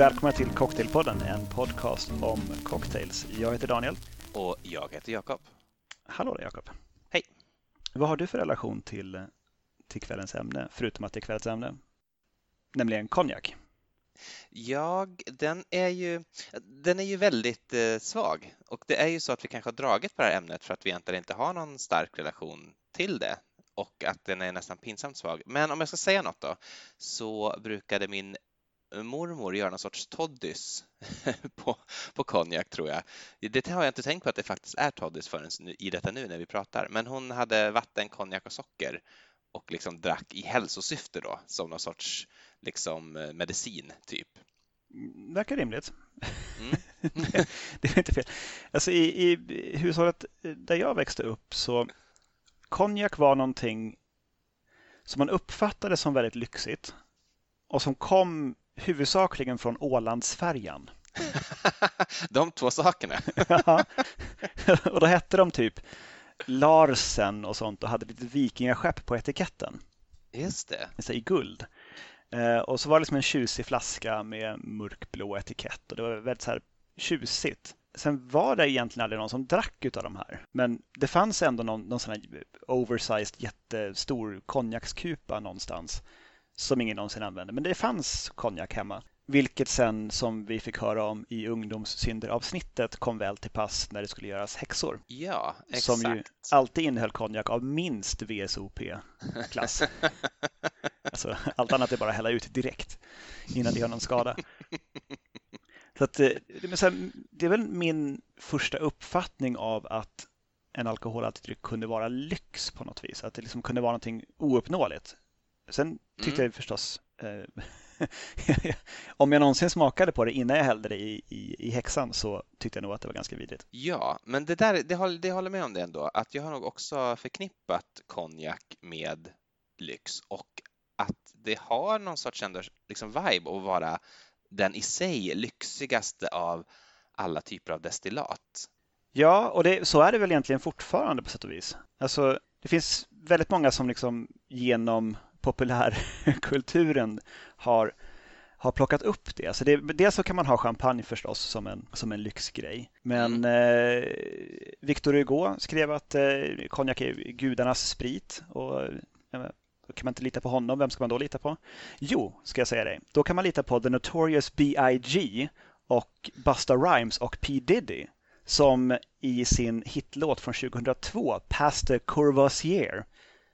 Välkomna till Cocktailpodden, en podcast om cocktails. Jag heter Daniel. Och jag heter Jakob. Hallå där Jakob. Hej. Vad har du för relation till, till kvällens ämne, förutom att det är kvällens ämne? Nämligen konjak. Jag, den är ju, den är ju väldigt eh, svag och det är ju så att vi kanske har dragit på det här ämnet för att vi egentligen inte har någon stark relation till det och att den är nästan pinsamt svag. Men om jag ska säga något då så brukade min mormor göra någon sorts toddys på, på konjak tror jag. Det har jag inte tänkt på att det faktiskt är toddys förrän i detta nu när vi pratar. Men hon hade vatten, konjak och socker och liksom drack i hälsosyfte då som någon sorts liksom eh, medicin typ. Mm, verkar rimligt. Mm. det, är inte fel. Alltså i, i hushållet där jag växte upp så konjak var någonting som man uppfattade som väldigt lyxigt och som kom huvudsakligen från Ålandsfärjan. de två sakerna? ja. Och då hette de typ Larsen och sånt och hade lite vikingaskepp på etiketten. Just det. Så I guld. Eh, och så var det liksom en tjusig flaska med mörkblå etikett och det var väldigt så här tjusigt. Sen var det egentligen aldrig någon som drack utav de här. Men det fanns ändå någon, någon sån här oversized jättestor konjakskupa någonstans som ingen någonsin använde. Men det fanns konjak hemma. Vilket sen, som vi fick höra om i ungdomssynderavsnittet, kom väl till pass när det skulle göras häxor. Ja, exakt. Som ju alltid innehöll konjak av minst VSOP-klass. alltså, allt annat är bara att hälla ut direkt innan det gör någon skada. Så att, eh, det är väl min första uppfattning av att en alkoholhaltig dryck kunde vara lyx på något vis. Att det liksom kunde vara någonting ouppnåeligt. Sen tyckte mm. jag förstås eh, om jag någonsin smakade på det innan jag hällde det i, i, i häxan så tyckte jag nog att det var ganska vidrigt. Ja, men det där, det håller, det håller med om det ändå, att jag har nog också förknippat konjak med lyx och att det har någon sorts ändå, liksom vibe att vara den i sig lyxigaste av alla typer av destillat. Ja, och det, så är det väl egentligen fortfarande på sätt och vis. Alltså, det finns väldigt många som liksom genom populärkulturen har, har plockat upp det. Så det, dels så kan man ha champagne förstås som en, som en lyxgrej. Men mm. eh, Victor Hugo skrev att eh, konjak är gudarnas sprit. Och, eh, kan man inte lita på honom, vem ska man då lita på? Jo, ska jag säga dig. Då kan man lita på The Notorious B.I.G. och Busta Rhymes och P Diddy som i sin hitlåt från 2002, Past the Courvoisier,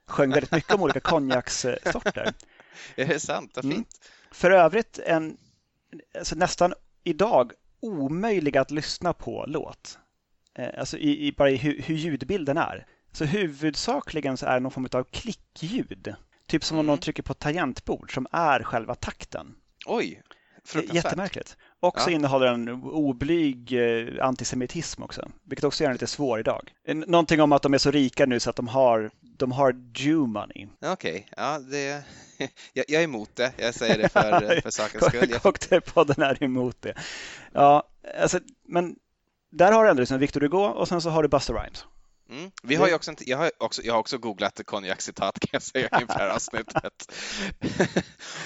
sjöng väldigt mycket om olika konjakssorter. Är det sant? Vad mm. fint. Mm. För övrigt en alltså nästan idag omöjlig att lyssna på låt. Eh, alltså i, i bara i hur, hur ljudbilden är. Så huvudsakligen så är det någon form av klickljud. Typ som om någon mm. trycker på tangentbord som är själva takten. Oj, Jättemärkligt. Och så ja. innehåller den oblyg eh, antisemitism också, vilket också gör den lite svår idag. Någonting om att de är så rika nu så att de har, de har Jew money. Okej, okay. ja, det, jag, jag, är emot det. Jag säger det för, för sakens skull. Cocktailpodden är emot det. Ja, alltså, men där har du ändå liksom Victor Hugo och sen så har du Buster Rhymes. Mm. Vi har också, jag, har också, jag har också googlat konjakcitat kan jag säga inför det här avsnittet.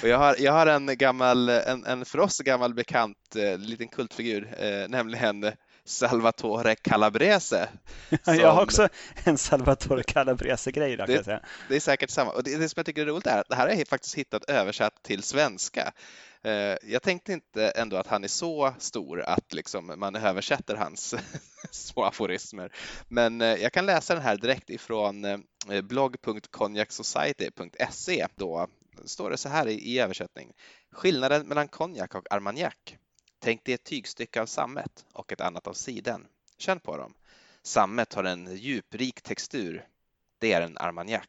och jag, har, jag har en gammal, en, en för oss gammal bekant eh, liten kultfigur, eh, nämligen Salvatore Calabrese. Som... Jag har också en Salvatore Calabrese-grej det, det är säkert samma. Och det, det som jag tycker är roligt är att det här har jag faktiskt hittat översatt till svenska. Eh, jag tänkte inte ändå att han är så stor att liksom man översätter hans små aforismer. Men eh, jag kan läsa den här direkt ifrån eh, blogg.konjaksociety.se. Då står det så här i översättning. Skillnaden mellan konjak och armagnac. Tänk dig ett tygstycke av sammet och ett annat av siden. Känn på dem. Sammet har en djuprik textur. Det är en armagnac.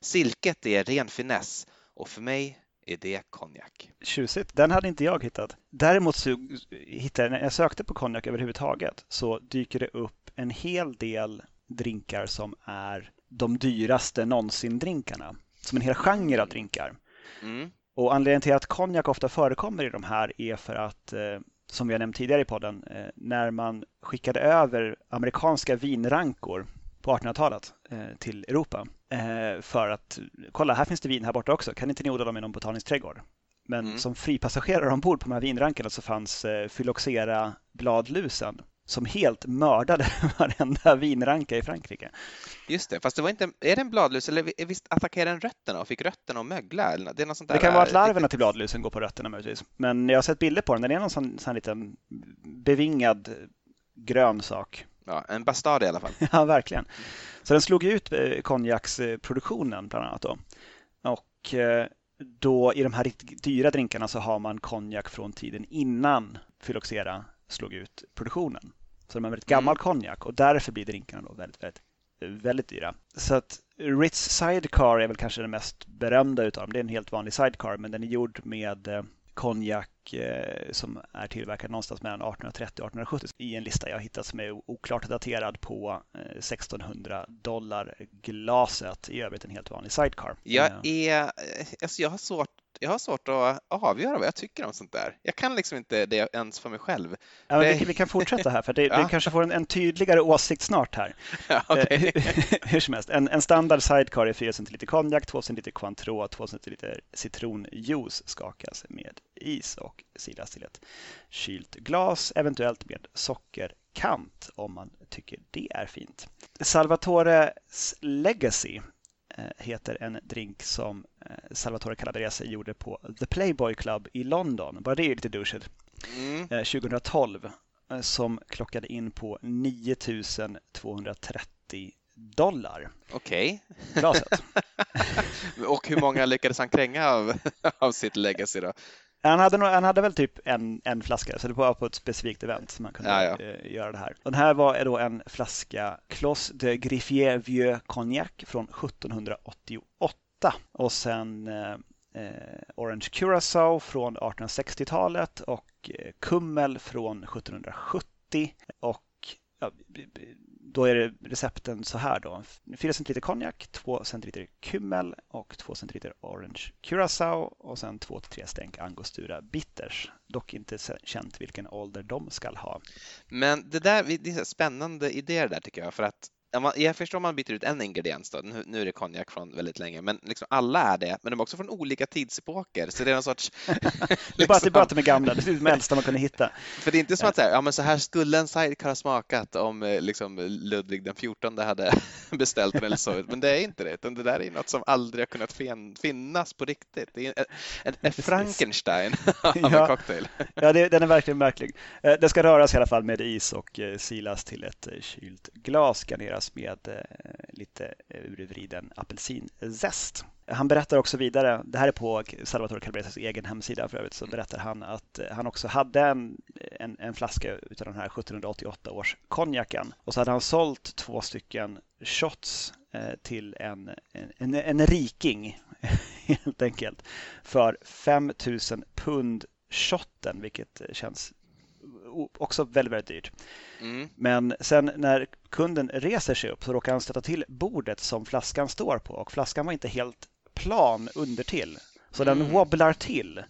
Silket är ren finess och för mig är det konjak? Tjusigt. Den hade inte jag hittat. Däremot så hittade jag, när jag sökte på konjak överhuvudtaget så dyker det upp en hel del drinkar som är de dyraste någonsin-drinkarna. Som en hel genre av drinkar. Mm. Och anledningen till att konjak ofta förekommer i de här är för att, eh, som vi har nämnt tidigare i podden, eh, när man skickade över amerikanska vinrankor på 1800-talet eh, till Europa för att kolla, här finns det vin här borta också. Kan inte ni odla dem i någon botanisk trädgård? Men Mm. som fripassagerare ombord på de här vinrankarna så fanns eh, Phylloxera bladlusen som helt mördade varenda vinranka i Frankrike. Just det, fast det var inte, är det en bladlus eller vi- visst attackerade den rötterna och fick rötterna att mögla? Eller, det är något sånt där, Det kan vara att äh, larverna till bladlusen går på rötterna möjligtvis. Men jag har sett bilder på den. Den är någon sån, sån liten bevingad grön sak. Ja, en bastard i alla fall. Ja, verkligen. Så den slog ut eh, konjaksproduktionen bland annat då. Och eh, då i de här riktigt dyra drinkarna så har man konjak från tiden innan Phylloxera slog ut produktionen. Så de är väldigt gammal konjak och därför blir drinkarna då väldigt, väldigt, väldigt dyra. Så att Ritz Sidecar är väl kanske den mest berömda utav dem. Det är en helt vanlig sidecar men den är gjord med eh, konjak eh, som är tillverkad någonstans mellan 1830 och 1870 i en lista jag hittat som är oklart daterad på eh, 1600 dollar glaset. I övrigt en helt vanlig sidecar. Jag Eh, är, alltså jag har svårt jag har svårt att avgöra vad jag tycker om sånt där. Jag kan liksom inte det ens för mig själv. ja, det- vi, vi kan fortsätta här för det, Ja. du kanske får en, en tydligare åsikt snart här. Ja, okej. Eh, Hur som helst, en, en standard sidecar är 4 centiliter konjak, 2 centiliter Cointreau, 2 centiliter citronjuice skakas med is och silas till ett kylt glas, eventuellt med sockerkant om man tycker det är fint. Salvatores Legacy eh, heter en drink som Salvatore Calabrese gjorde på The Playboy Club i London. Bara det är lite douchigt. Mm. Eh, 2012 eh, som klockade in på 9230 dollar Okej. glaset. Och hur många lyckades han kränga av, av sitt legacy då? Han hade, nog, han hade väl typ en, en flaska, så det var på ett specifikt event som man kunde Ja, ja. eh, göra det här. Och den här var då en flaska Clos de Griffier Vieux Cognac från 1788 och sen eh, eh, Orange Curacao från 1860-talet och eh, Kummel från 1770 och ja, då är det recepten så här då. 4 centiliter konjak, 2 centiliter kummel och 2 centiliter orange curacao och sen 2-3 stänk angostura bitters. Dock inte känt vilken ålder de ska ha. Men det där, det är spännande idéer där tycker jag, för att jag förstår om man byter ut en ingrediens då, nu, är det konjak från väldigt länge, men liksom alla är det, men de är också från olika tidsepoker, så det är någon sorts... Det är bara det liksom- är bara att de är gamla, det är de äldsta man kunde hitta. För det är inte som att så här, ja men så här skulle en sidecar ha smakat om eh, liksom Ludvig den XIV hade beställt den eller så, men det är inte det, utan det där är något som aldrig har kunnat fin- finnas på riktigt. Det är en, en, en. Frankenstein av en Ja. cocktail. Ja, det, den är verkligen märklig. Eh, Den ska röras i alla fall med is och eh, silas till ett kylt glas, garneras med eh, lite eh, urvriden apelsinzest. Han berättar också vidare, det här är på Salvatore Calabresas egen hemsida för övrigt, så berättar han att eh, han också hade en, en, en flaska utav den här 1788 års konjaken och så hade han sålt två stycken shots till en, en, en, en riking helt enkelt för 5000 pund shotten, vilket känns också väldigt, väldigt dyrt. Mm. Men sen när kunden reser sig upp så råkar han stöta till bordet som flaskan står på och flaskan var inte helt plan undertill. Så den Mm. wobblar till.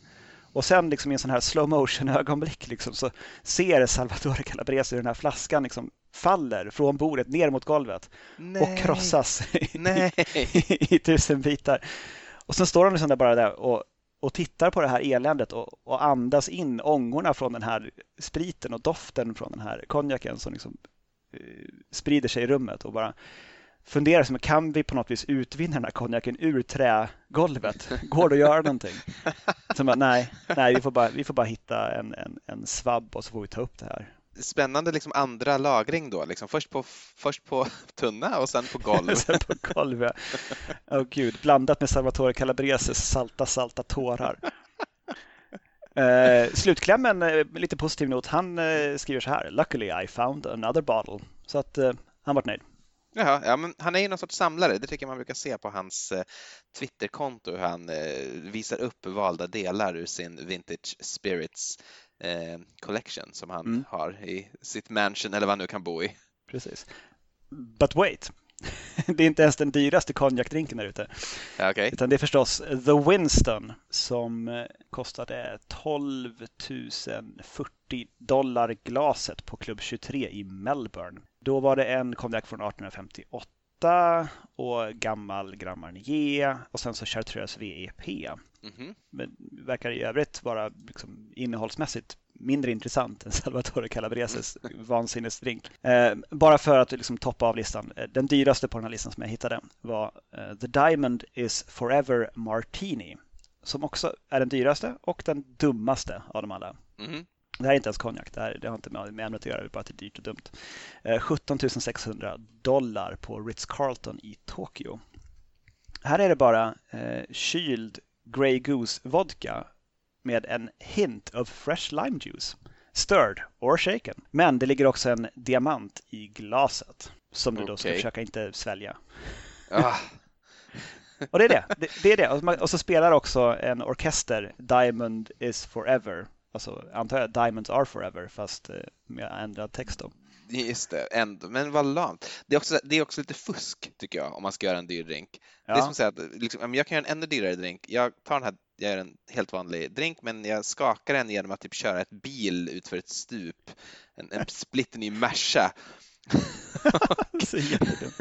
Och sen liksom i en sån här slow motion ögonblick liksom, så ser Salvatore Calabrese hur den här flaskan liksom faller från bordet ner mot golvet Nej. och krossas Nej. i tusen bitar. Och så står han liksom där bara där och, och tittar på det här eländet och, och andas in ångorna från den här spriten och doften från den här konjaken som liksom eh, sprider sig i rummet och bara funderar som kan vi på något vis utvinna den här konjaken ur trägolvet? Går det att göra någonting? Så bara, nej, nej vi, får bara, vi får bara hitta en, en, en svabb och så får vi ta upp det här. Spännande liksom andra lagring då, liksom först på, först på tunna och sen på golv. Sen på golvet. Åh gud, blandat med Salvatore Calabreses salta, salta tårar. Eh, slutklämmen, eh, lite positiv not, han eh, skriver så här. Luckily I found another bottle. Så att eh, han vart nöjd. Jaha, ja, men han är ju någon sorts samlare. Det tycker jag man brukar se på hans eh, Twitterkonto, hur han eh, visar upp valda delar ur sin Vintage Spirits eh, Collection som han Mm. har i sitt mansion eller vad han nu kan bo i. Precis. But wait. Det är inte ens den dyraste konjakdrinken där ute. Okej, Utan det är förstås The Winston som eh, kostade 12 040 dollar glaset på klubb 23 i Melbourne. Då var det en konjak från 1858 8 och gammal Grand Marnier och sen så Chartreuse VEP. Mhm. Men verkar i övrigt vara liksom innehållsmässigt mindre intressant än Salvatore Calabreses vansinnesdrink. Eh, bara för att liksom toppa av listan. Eh, Den dyraste på den här listan som jag hittade var eh, The Diamond is Forever Martini. Som också är den dyraste och den dummaste av dem alla. Mhm. Det här är inte ens konjak, det, här, det har inte med ämnet att göra, det är bara att det är dyrt och dumt. Eh, 17 600 dollar på Ritz-Carlton i Tokyo. Här är det bara eh, kyld Grey Goose vodka med en hint of fresh lime juice. Stirred or shaken. Men det ligger också en diamant i glaset som du då ska försöka inte svälja. Ah, Och det är det. det, det, är det. Och så spelar också en orkester Diamond is forever. Alltså antar jag Diamonds are forever fast eh, med ändrad text då. Just det, ändå. men vad lamt. Det är, också, det är också lite fusk tycker jag om man ska göra en dyr drink. Det är som Ja, att säga att liksom, ja, jag kan göra en ännu dyrare drink. Jag tar den här, jag gör en helt vanlig drink, men jag skakar den genom att typ köra ett bil utför ett stup. En, en splitterny Merca. så jättedumt.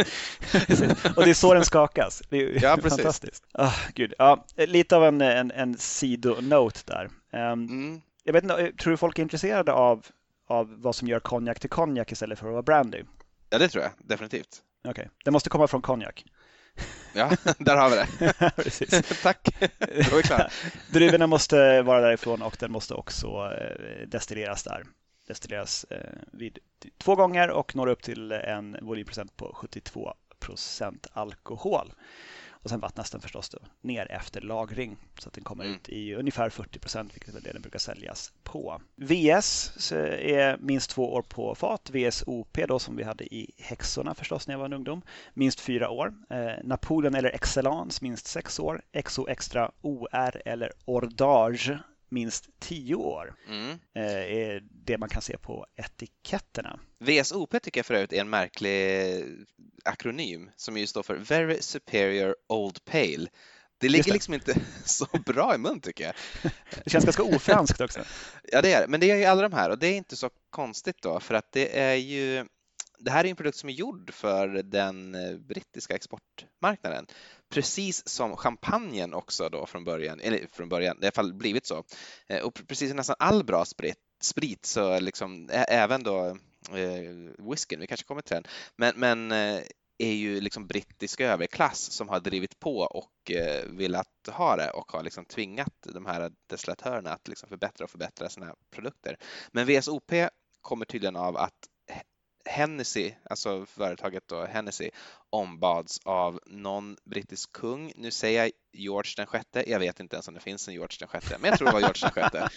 och det är så den skakas. Det är Ja, precis. fantastiskt. Ah, gud. Ja, lite av en, en, en sidonote där. Ehm, Mm. jag vet inte, tror du folk är intresserade av, av vad som gör konjak till konjak istället för att vara brandy? Ja, det tror jag definitivt. Okej, det måste komma från konjak. Ja, där har vi det. Tack, då är vi klara. Druvorna måste vara därifrån och den måste också eh, destilleras där. Destilleras eh, vid två gånger och når upp till en volymprocent på 72 procent alkohol. Och sen vattnas den förstås då ner efter lagring så att den kommer Mm. ut i ungefär 40 procent, vilket är det den brukar säljas på. VS är minst två år på fat. VSOP då som vi hade i häxorna förstås när jag var en ungdom. Minst fyra år. Eh, Napoleon eller Excellence minst sex år. XO Extra OR eller Ordage minst tio år. Mm. Eh, är det man kan se på etiketterna. VSOP tycker jag för övrigt är en märklig akronym som ju står för Very Superior Old Pale. Det ligger det. liksom inte så bra i mun tycker jag. Det känns ganska ofranskt också. Ja, det är det. Men det är ju alla de här och det är inte så konstigt då för att det är ju det här är en produkt som är gjord för den eh, brittiska exportmarknaden. Precis som champagnen också då från början, eller från början, i alla fall blivit så. Eh, och precis som nästan all bra sprit, sprit så liksom även då eh, whiskyn, vi kanske kommer till den, men, men eh, är ju liksom brittisk överklass som har drivit på och eh, velat ha det och har liksom tvingat de här destillatörerna att liksom förbättra och förbättra sina produkter. Men VSOP kommer tydligen av att Hennessy, alltså företaget då Hennessy, ombads av någon brittisk kung. Nu säger jag George den sjätte. Jag vet inte ens om det finns en George den sjätte, men jag tror det var George den sjätte.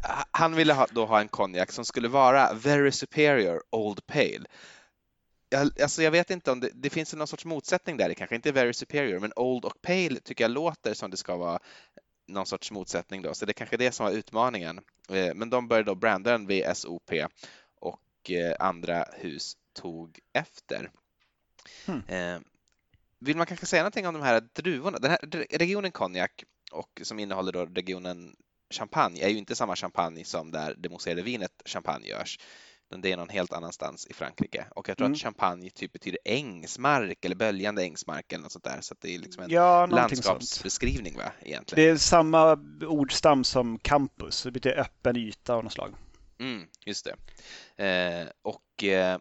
Han ville ha, då ha en konjak som skulle vara very superior old pale. Jag, alltså jag vet inte om det, det finns någon sorts motsättning där, det kanske inte är very superior, men old och pale tycker jag låter som det ska vara någon sorts motsättning då, så det är kanske är det som var utmaningen. Eh, men de började då branda den VSOP och eh, andra hus tog efter. Hmm. Eh, Vill man kanske säga någonting om de här druvorna? Den här regionen konjak och som innehåller då regionen champagne är ju inte samma champagne som där det mousserande vinet champagne görs. det är någon helt annanstans i Frankrike. Och jag tror Mm. att champagne typ betyder ängsmark eller böljande ängsmark eller något sånt där. Så det är liksom en Ja, landskapsbeskrivning va, egentligen. Det är samma ordstam som campus, det betyder öppen yta av något slag. Mm, just det. Eh, och eh,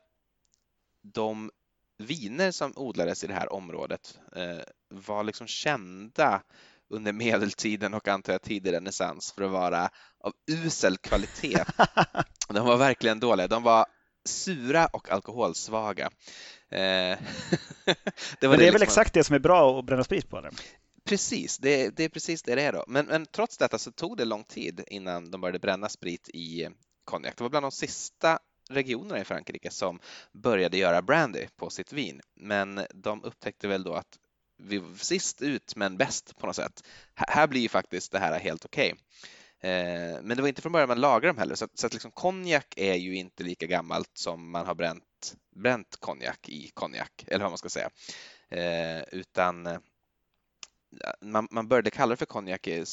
de viner som odlades i det här området eh, var liksom kända under medeltiden och antar jag tidig renässans för att vara av usel kvalitet. De var verkligen dåliga. De var sura och alkoholsvaga. Eh, det det är väl liksom- exakt det som är bra att bränna sprit på? Eller? Precis, det, det är precis det det är då. Men, men trots detta så tog det lång tid innan de började bränna sprit i konjak. Det var bland de sista regionerna i Frankrike som började göra brandy på sitt vin. Men de upptäckte väl då att vi var sist ut men bäst på något sätt. Här, blir ju faktiskt det här helt okej. Okay. men det var inte från början man lagrade dem heller, så att, så att liksom konjak är ju inte lika gammalt som man har bränt, bränt konjak i konjak, eller vad man ska säga. Eh, utan eh, man, man började kalla det för konjak i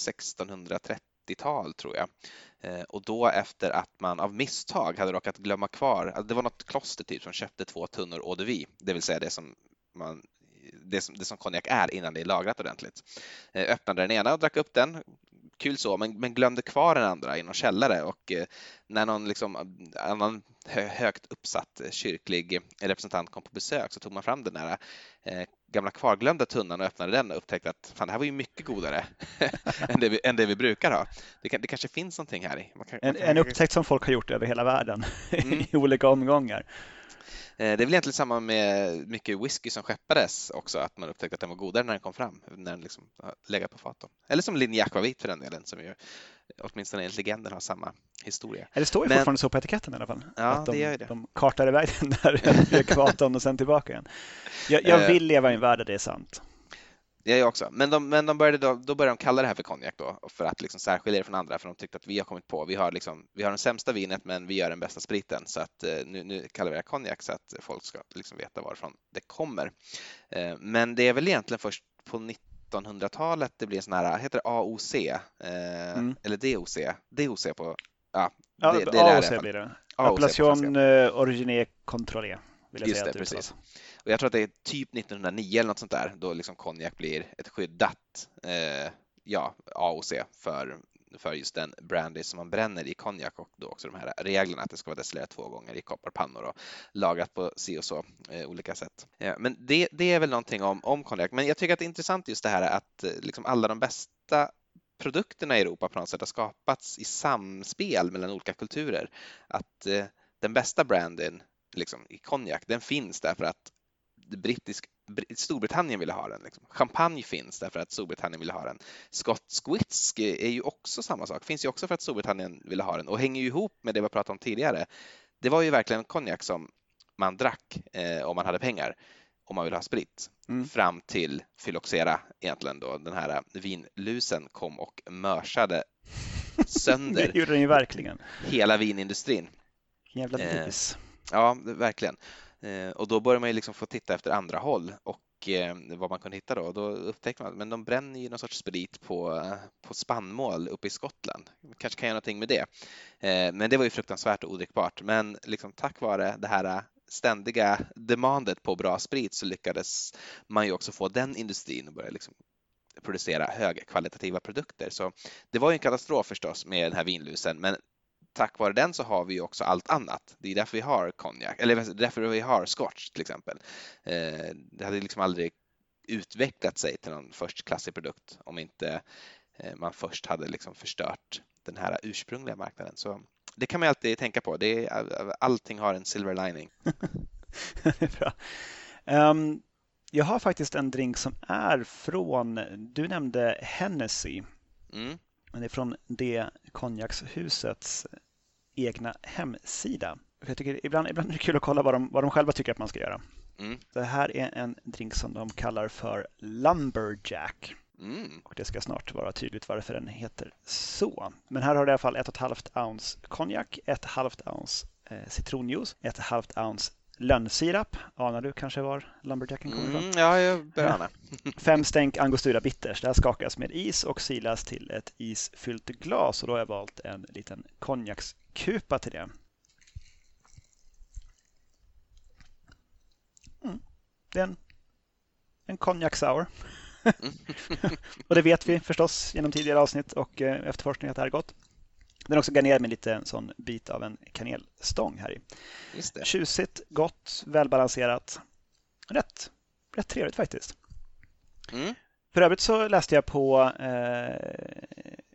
90-tal tror jag. Eh, och då efter att man av misstag hade råkat glömma kvar, alltså det var något kloster typ som köpte två tunnor eau de vie, det vill säga det som man det som, det som konjak är innan det är lagrat ordentligt. Eh, öppnade den ena och drack upp den, kul så, men, men glömde kvar den andra i någon källare och eh, när någon liksom, annan högt uppsatt eh, kyrklig representant kom på besök så tog man fram den där eh, gamla kvarglömda tunnan och öppnade den och upptäckte att fan, det här var ju mycket godare än, det vi, än det vi brukar ha. Det, kan, det kanske finns någonting här i. Kan, en, en upptäckt som folk har gjort över hela världen mm. i olika omgångar. Eh, det är väl egentligen samma med mycket whisky som skeppades också, att man upptäckte att den var godare när den kom fram, när den liksom legat på fat. Eller som linje akvavit för den delen, som ju åtminstone enligt legenden har samma historia. Det står ju Men... fortfarande så på etiketten i alla fall. Ja, att de, det gör det. De kartar iväg den där ekvatorn och sen tillbaka igen. Jag, jag eh. vill leva i en värld där det är sant. Jag också. Men, de, men de började då, då började de kalla det här för konjak då, för att liksom särskilja det från andra, för de tyckte att vi har kommit på, vi har, liksom, vi har den sämsta vinet, men vi gör den bästa spriten, så att eh, nu, nu kallar vi det konjak så att folk ska liksom veta varifrån det kommer. Eh, men det är väl egentligen först på 1900-talet det blir en sån här, heter det AOC? Eh, mm. Eller DOC? DOC på, ja, ja, det, det AOC blir det. Appellation Origine Controlé. Vill jag Just säga det, precis. Och jag tror att det är typ 1909 eller något sånt där då liksom konjak blir ett skyddat eh, ja, AOC för, för just den brandy som man bränner i konjak och då också de här reglerna att det ska vara destillerat två gånger i kopparpannor och lagrat på si och så eh, olika sätt. Ja, men det, det är väl någonting om, om konjak. Men jag tycker att det är intressant just det här att eh, liksom alla de bästa produkterna i Europa på något sätt har skapats i samspel mellan olika kulturer. Att eh, den bästa brandyn liksom, i konjak, den finns därför att brittisk, Storbritannien ville ha den. Liksom. Champagne finns därför att Storbritannien ville ha den. Skotsk whisky är ju också samma sak, finns ju också för att Storbritannien ville ha den och hänger ju ihop med det vi pratade om tidigare. Det var ju verkligen konjak som man drack eh, om man hade pengar om man vill ha sprit mm. fram till Phylloxera egentligen då den här vinlusen kom och mörsade sönder det gjorde den ju verkligen. hela vinindustrin. Jävla dis. Eh, ja, verkligen. Eh, och då börjar man ju liksom få titta efter andra håll och eh, vad man kunde hitta då. Då upptäckte man att men de bränner ju någon sorts sprit på, på spannmål uppe i Skottland. Kanske kan göra någonting med det. Eh, men det var ju fruktansvärt och odrickbart. Men liksom tack vare det här ständiga demandet på bra sprit så lyckades man ju också få den industrin att börja liksom producera högkvalitativa produkter. Så det var ju en katastrof förstås med den här vinlusen, men tack vare den så har vi också allt annat. Det är därför vi har konjak, eller därför vi har scotch till exempel. Eh, det hade liksom aldrig utvecklat sig till någon förstklassig produkt om inte eh, man först hade liksom förstört den här ursprungliga marknaden. Så det kan man alltid tänka på. Det är, allting har en silver lining. Bra. Um, jag har faktiskt en drink som är från, du nämnde Hennessy. Mm. Men det är från det konjakshusets egna hemsida. Jag tycker ibland, ibland är det kul att kolla vad de, vad de själva tycker att man ska göra. Mm. Det här är en drink som de kallar för Lumberjack. Mm. Och det ska snart vara tydligt varför den heter så. Men här har du i alla fall ett och ett halvt ounce konjak, ett halvt ounce eh, citronjuice, ett halvt ounce lönnsirap. Anar du kanske var lumberjacken kommer ifrån? Mm, ja, jag börjar ana. Fem stänk angostura bitters. Det här skakas med is och silas till ett isfyllt glas och då har jag valt en liten konjakskupa till det. Mm. Det är en, en konjak sour. och det vet vi förstås genom tidigare avsnitt och eh, efterforskning att det här är gott. Den är också garnerad med lite sån bit av en kanelstång här i. Just det. Tjusigt, gott, välbalanserat. Rätt, rätt trevligt faktiskt. Mm. För övrigt så läste jag på eh,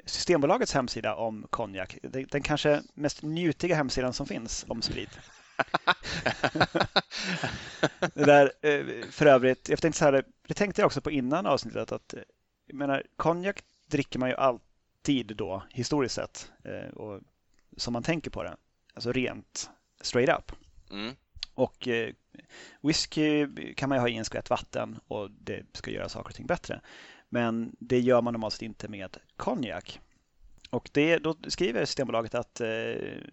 Systembolagets hemsida om konjak. Den kanske mest njutiga hemsidan som finns om sprit. det där, eh, för övrigt, jag tänkte så här, det tänkte jag också på innan avsnittet att jag menar, konjak dricker man ju alltid då historiskt sett eh, och som man tänker på det, alltså rent straight up. Mm. Och eh, whisky kan man ju ha i en skvätt vatten och det ska göra saker och ting bättre. Men det gör man normalt inte med konjak. Och det, då skriver Systembolaget att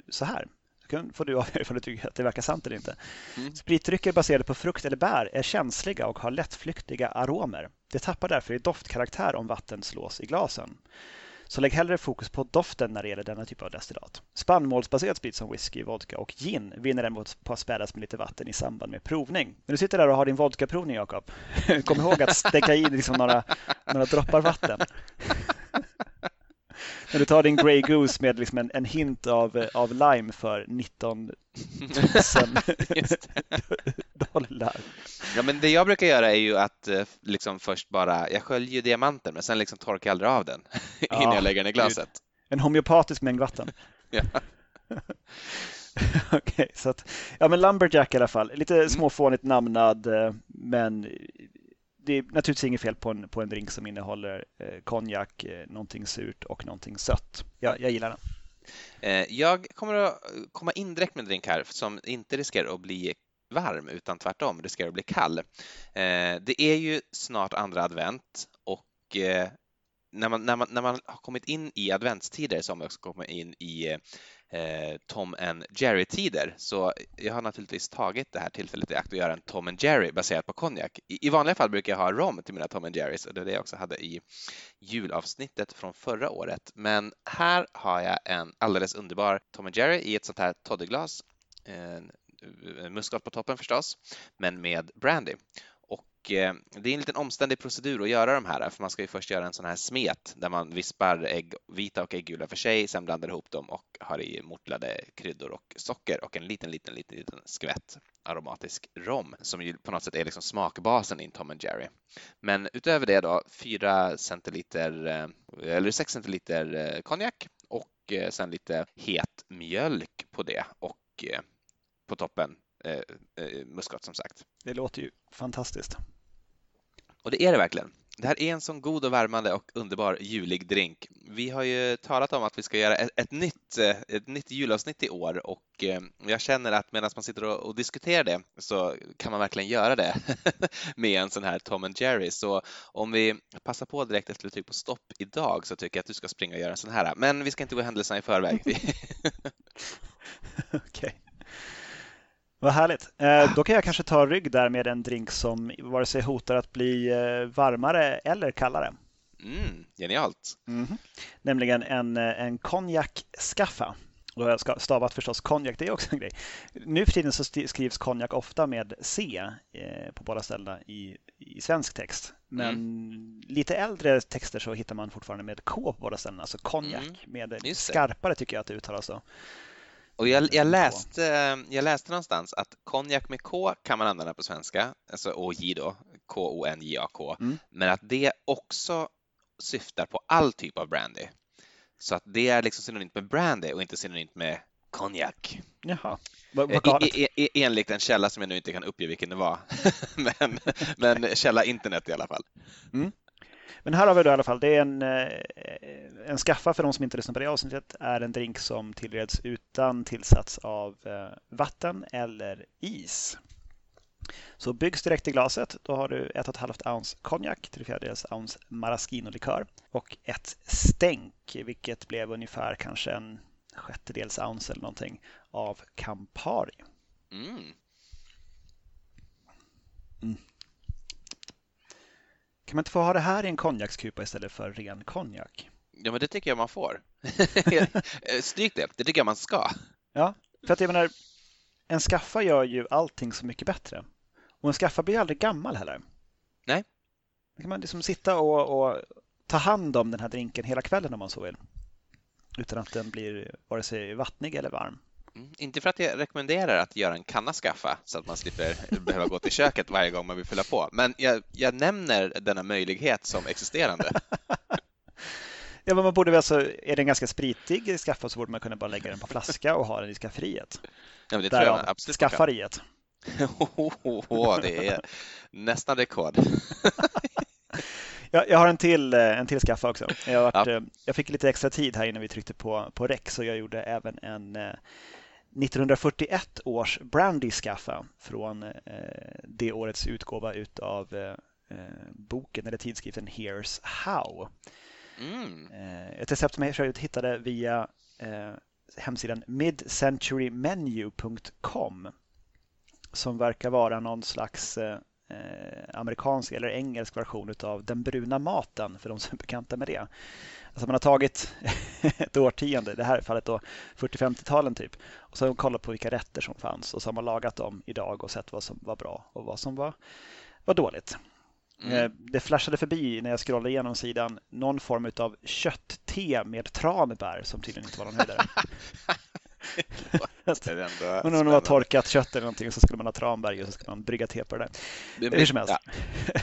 så här, får du avgöra om du tycker att det verkar sant eller inte. Mm. Spritdrycker baserade på frukt eller bär är känsliga och har lättflyktiga aromer. Det tappar därför i doftkaraktär om vatten slås i glasen. Så lägg hellre fokus på doften när det gäller denna typ av destillat. Spannmålsbaserad sprit som whisky, vodka och gin vinner däremot på att spädas med lite vatten i samband med provning. När du sitter där och har din vodkaprovning, Jakob, kom ihåg att stäcka i liksom några, några droppar vatten. När du tar din Grey Goose med liksom en, en hint av, av lime för 19 000 dollar. Ja, men det jag brukar göra är ju att eh, liksom först bara, jag sköljer diamanten men sen liksom torkar jag aldrig av den ja, innan jag lägger den i glaset. En homeopatisk mängd vatten. ja. Okej, okay, så att, ja men Lumberjack i alla fall, lite mm. småfånigt namnad eh, men det är naturligtvis inget fel på en, på en drink som innehåller eh, konjak, eh, någonting surt och någonting sött. Jag, jag gillar den. Eh, jag kommer att komma in direkt med en drink här som inte riskerar att bli varm utan tvärtom riskerar att bli kall. Eh, det är ju snart andra advent och eh, när man, när, man, när man har kommit in i adventstider så har man också kommit in i eh, Eh, Tom and Jerry-tider. Så jag har naturligtvis tagit det här tillfället i akt att göra en Tom and Jerry baserat på konjak. I, I, vanliga fall brukar jag ha rom till mina Tom and Jerrys och det är det jag också hade i julavsnittet från förra året. Men här har jag en alldeles underbar Tom and Jerry i ett sånt här toddyglas. Eh, muskot på toppen förstås, men med brandy. Eh, det är en liten omständig procedur att göra de här, för man ska ju först göra en sån här smet där man vispar ägg, vita och äggula för sig, sen blandar ihop dem och har i mortlade kryddor och socker och en liten, liten, liten, liten skvätt aromatisk rom som ju på något sätt är liksom smakbasen i en Tom Jerry. Men utöver det då 4 centiliter eh, eller 6 centiliter eh, konjak och eh, sen lite het mjölk på det och på toppen muskat som sagt. Det låter ju fantastiskt. Och det är det verkligen. Det här är en sån god och värmande och underbar julig drink. Vi har ju talat om att vi ska göra ett, ett nytt, eh, ett nytt julavsnitt i år och eh, jag känner att medan man sitter och, och diskuterar det så kan man verkligen göra det med en sån här Tom and Jerry. Så om vi passar på direkt efter att trycka på stopp idag så tycker jag att du ska springa och göra en sån här. Men vi ska inte gå händelserna i förväg. Okej. Okay. Vad härligt. Eh, då kan jag kanske ta rygg där med en drink som vare sig hotar att bli eh, varmare eller kallare. Mm, genialt. Mm. Nämligen en, eh, en konjak-skaffa. Och jag ska stavat förstås konjak, det är också en grej. Nu för tiden så skrivs konjak ofta med C på båda ställena i, i svensk text. Men mm. lite äldre texter så hittar man fortfarande med K på båda ställena, alltså konjak. Mm. Med skarpare tycker jag att det uttalas så. Och jag, jag, läste, jag läste någonstans att konjak med K kan man använda på svenska, alltså OJ då, K-O-N-J-A-K, mm. men att det också syftar på all typ av brandy. Så att det är liksom synonymt med brandy och inte synonymt med konjak. Jaha, vad, e, e, Enligt en källa som jag nu inte kan uppge vilken det var, men, men källa internet i alla fall. Mm. Men här har vi då i alla fall, det är en, eh, en skaffa för de som inte lyssnar på det avsnittet, är en drink som tillreds utan tillsats av eh, vatten eller is. Så byggs direkt i glaset, då har du 1,5 ounce konjak, 3 fjärdedels ounce maraschino-likör och ett stänk, vilket blev ungefär kanske en sjättedels ounce eller någonting av Campari. Mm. Mm. Kan man inte få ha det här i en konjakskupa istället för ren konjak? Ja, men det tycker jag man får. Stryk det, det tycker jag man ska. Ja, för att jag menar, en skaffa gör ju allting så mycket bättre. Och en skaffa blir aldrig gammal heller. Nej. Då kan man liksom sitta och, och ta hand om den här drinken hela kvällen om man så vill. Utan att den blir vare sig vattnig eller varm. Mm, inte för att jag rekommenderar att göra en kanna skaffa så att man slipper behöva gå till köket varje gång man vill fylla på, men jag, jag nämner denna möjlighet som existerande. ja, men man borde väl alltså, är det en ganska spritig skaffa så borde man kunna bara lägga den på flaska och ha den i skafferiet. Ja, det tror jag absolut Skaffariet. oh, oh, oh, det är nästan rekord. jag, jag, har en till, en till skaffa också. Jag, varit, ja. jag, fick lite extra tid här innan vi tryckte på, på rec så jag gjorde även en 1941 års Brandy-skaffa från eh, det årets utgåva utav eh, boken eller tidskriften Here's How. Mm. Eh, ett recept som jag hittade via eh, hemsidan midcenturymenu.com som verkar vara någon slags eh, eh, amerikansk eller engelsk version av Den bruna maten för de som är bekanta med det. Alltså man har tagit ett årtionde, det här fallet då 40-50-talen typ, och så har man kollat på vilka rätter som fanns och så har man lagat dem idag och sett vad som var bra och vad som var, var dåligt. Mm. Eh, det flashade förbi när jag scrollade igenom sidan någon form av köttte med tranbär som tydligen inte var någon höjdare. Men om det var torkat kött eller någonting så skulle man ha tranbär och så skulle man brygga te på det där. Hur som helst. Ja.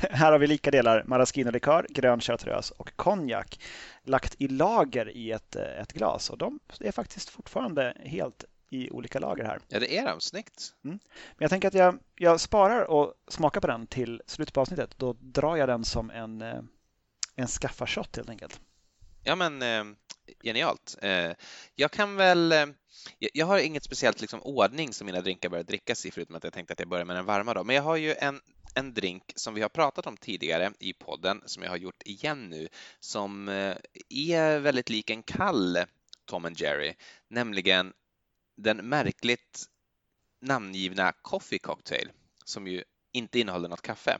Här har vi lika delar maraschino-likör, grön chartreuse och konjak lagt i lager i ett, ett glas och de är faktiskt fortfarande helt i olika lager här. Ja, det är de. Snyggt. Mm. Men jag tänker att jag, jag sparar och smakar på den till slutet på avsnittet. Då drar jag den som en, eh, en skaffa-shot helt enkelt. Ja, men eh, genialt. Eh, jag kan väl... Eh, jag har inget speciellt liksom, ordning som mina drinkar börjar drickas i, förutom att jag tänkte att jag börjar med den varma. Då. Men jag har ju en, en drink som vi har pratat om tidigare i podden, som jag har gjort igen nu, som eh, är väldigt lik en kall Tom and Jerry, nämligen den märkligt namngivna Coffee Cocktail, som ju inte innehåller något kaffe.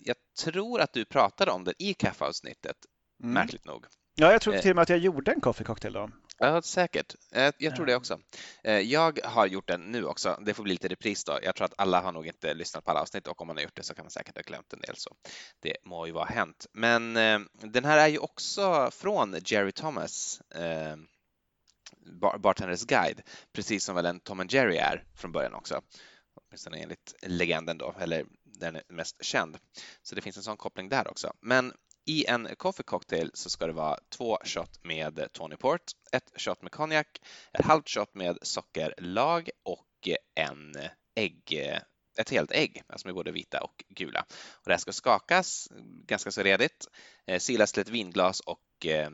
Jag tror att du pratade om den i kaffeavsnittet, mm. märkligt nog. Ja, jag tror till och med att jag gjorde en coffee cocktail då. Ja, säkert. Eh, jag tror det också. Eh, jag har gjort den nu också. Det får bli lite repris då. Jag tror att alla har nog inte lyssnat på alla avsnitt och om man har gjort det så kan man säkert ha glömt en del. Så det må ju vara hänt. Men eh, den här är ju också från Jerry Thomas, Bartenders guide, precis som väl en Tom and Jerry är från början också. Åtminstone enligt legenden då, eller den är mest känd. Så det finns en sån koppling där också. Men i en coffee cocktail så ska det vara två shot med Tony Port, ett shot med konjak, ett halvt shot med sockerlag och en ägg, ett helt ägg, alltså med både vita och gula. Och det här ska skakas ganska så redigt, eh, silas till ett vinglas och eh,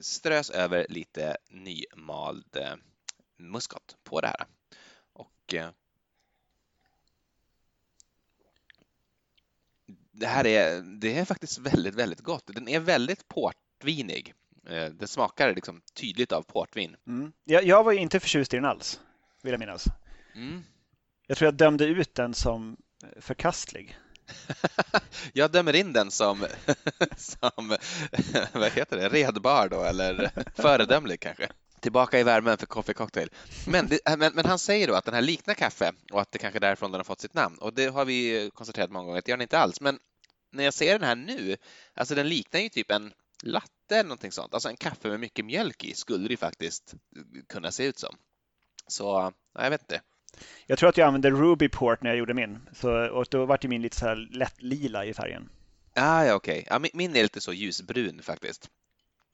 strös över lite nymald eh, muskot på det här. Och det här är, det är faktiskt väldigt, väldigt gott. Den är väldigt portvinig. Eh, den smakar liksom tydligt av portvin. Mm. Jag, jag var inte förtjust i den alls, vill jag minnas. Mm. Jag tror jag dömde ut den som förkastlig. jag dömer in den som, som vad heter det, redbar då, eller föredömlig kanske. Tillbaka i värmen för Coffee Cocktail. Men, det, men, men, han säger då att den här liknar kaffe och att det kanske är därifrån den har fått sitt namn. Och det har vi konstaterat många gånger att det gör den inte alls. Men när jag ser den här nu, alltså den liknar ju typ en latte eller någonting sånt. Alltså en kaffe med mycket mjölk i skulle det faktiskt kunna se ut som. Så, jag vet inte. Jag tror att jag använde Ruby Port när jag gjorde min. Så, och då var min lite så här lätt lila i färgen. Ah, ja, okej. Okay. Ja, min är lite så ljusbrun faktiskt.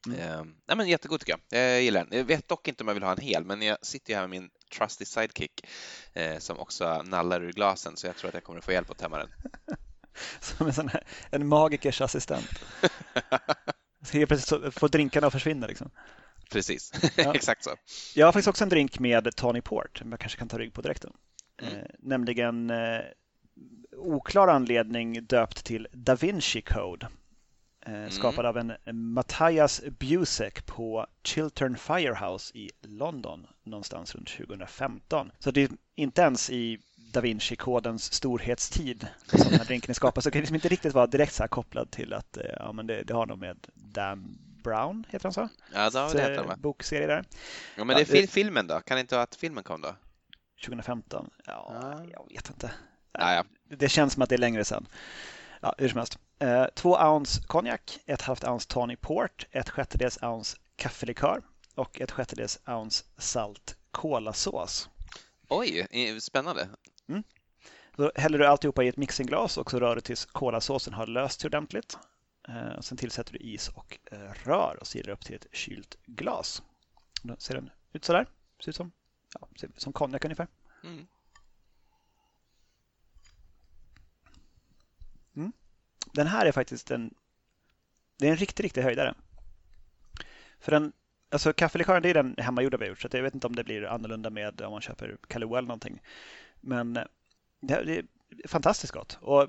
Mm. Eh, nej, men jättegod tycker jag. Jag gillar den. Jag vet dock inte om jag vill ha en hel, men jag sitter ju här med min trusty sidekick eh, som också nallar ur glasen, så jag tror att jag kommer att få hjälp att tömma den. Som en, sån här, en magikers assistent. Helt plötsligt får drinkarna att försvinna. Liksom. Precis, ja. exakt så. Jag har faktiskt också en drink med Tony Port, som jag kanske kan ta rygg på direkt. Mm. Eh, nämligen eh, oklar anledning döpt till Da Vinci Code. Eh, mm. Skapad av en Matthias Busek på Chiltern Firehouse i London någonstans runt 2015. Så det är inte ens i Da Vinci-kodens storhetstid som den här drinken är skapad. Så det kan liksom inte riktigt vara direkt så kopplad till att eh, ja, men det, det har nog med Dan Brown, heter han så? Ja, det, det heter han Bokserie där. Ja, men det är ja, filmen då? Kan det inte vara att filmen kom då? 2015? Ja, ja. jag vet inte. Ja, ja. Det känns som att det är längre sedan. Ja, hur som helst. Eh, två ounce konjak, ett halvt ounce Tawny Port, ett sjättedels ounce kaffelikör och ett sjättedels ounce salt kolasås. Oj, spännande. Mm. Då häller du alltihopa i ett mixingglas och så rör du tills kolasåsen har löst sig ordentligt. Eh, sen tillsätter du is och eh, rör och silar upp till ett kylt glas. Då ser den ut så där. Ser ut som, ja, ser ut som konjak ungefär. Mm. Mm. Den här är faktiskt en, det är en riktig, riktig höjdare. För den, alltså kaffelikören det är den hemmagjorda vi har gjort så jag vet inte om det blir annorlunda med om man köper Kahlua eller någonting. Men eh, det, det är fantastiskt gott. Och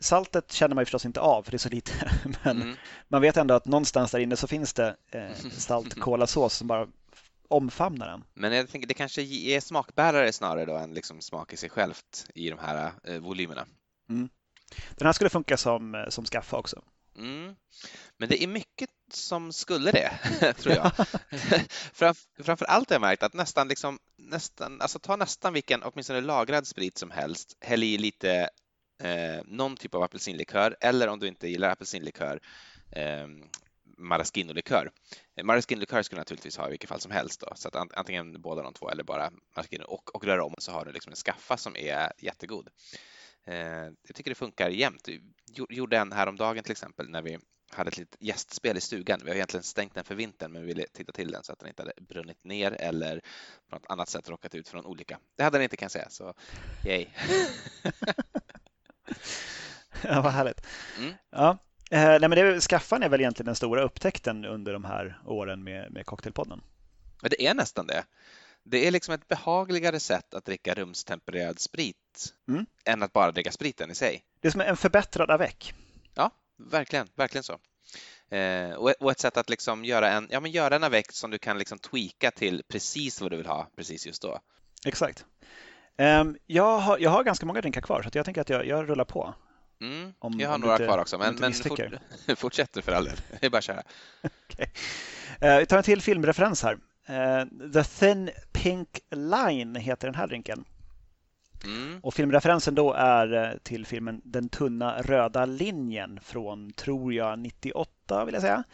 saltet känner man ju förstås inte av för det är så lite. Men mm. man vet ändå att någonstans där inne så finns det eh, salt kolasås som bara omfamnar den. Men jag tänker det kanske är smakbärare snarare då än liksom smak i sig självt i de här eh, volymerna. Mm. Den här skulle funka som, som skaffa också. Mm. Men det är mycket som skulle det, tror jag. framför allt har jag märkt att nästan, liksom, nästan, alltså ta nästan vilken, åtminstone lagrad sprit som helst, häll i lite eh, någon typ av apelsinlikör eller om du inte gillar apelsinlikör, eh, maraschino-likör. Maraschino-likör skulle naturligtvis ha i vilket fall som helst då, så att antingen båda de två eller bara maraschino och, och rör om så har du liksom en skaffa som är jättegod. Eh, jag tycker det funkar jämt. Gjorde en häromdagen till exempel när vi hade ett litet gästspel i stugan. Vi har egentligen stängt den för vintern, men vi ville titta till den så att den inte hade brunnit ner eller på något annat sätt råkat ut för någon olycka. Det hade den inte kan jag säga, så yay. ja, vad härligt. Mm. Ja. Eh, nej, men det, skaffan är väl egentligen den stora upptäckten under de här åren med, med Cocktailpodden. Men det är nästan det. Det är liksom ett behagligare sätt att dricka rumstempererad sprit mm. än att bara dricka spriten i sig. Det är som en förbättrad avec. Ja, verkligen, verkligen så. Eh, och ett sätt att liksom göra en, ja, men göra en avec som du kan liksom tweaka till precis vad du vill ha precis just då. Exakt. Um, jag, har, jag har ganska många drinkar kvar så jag tänker att jag, jag rullar på. Mm, om, jag har några inte, kvar också, men, men fort, fortsätt för all del. Det är bara att köra. okay. uh, vi tar en till filmreferens här. Uh, The Thin Pink Line heter den här drinken. Mm. Och filmreferensen då är eh, till filmen Den tunna röda linjen från, tror jag, 98 vill jag säga.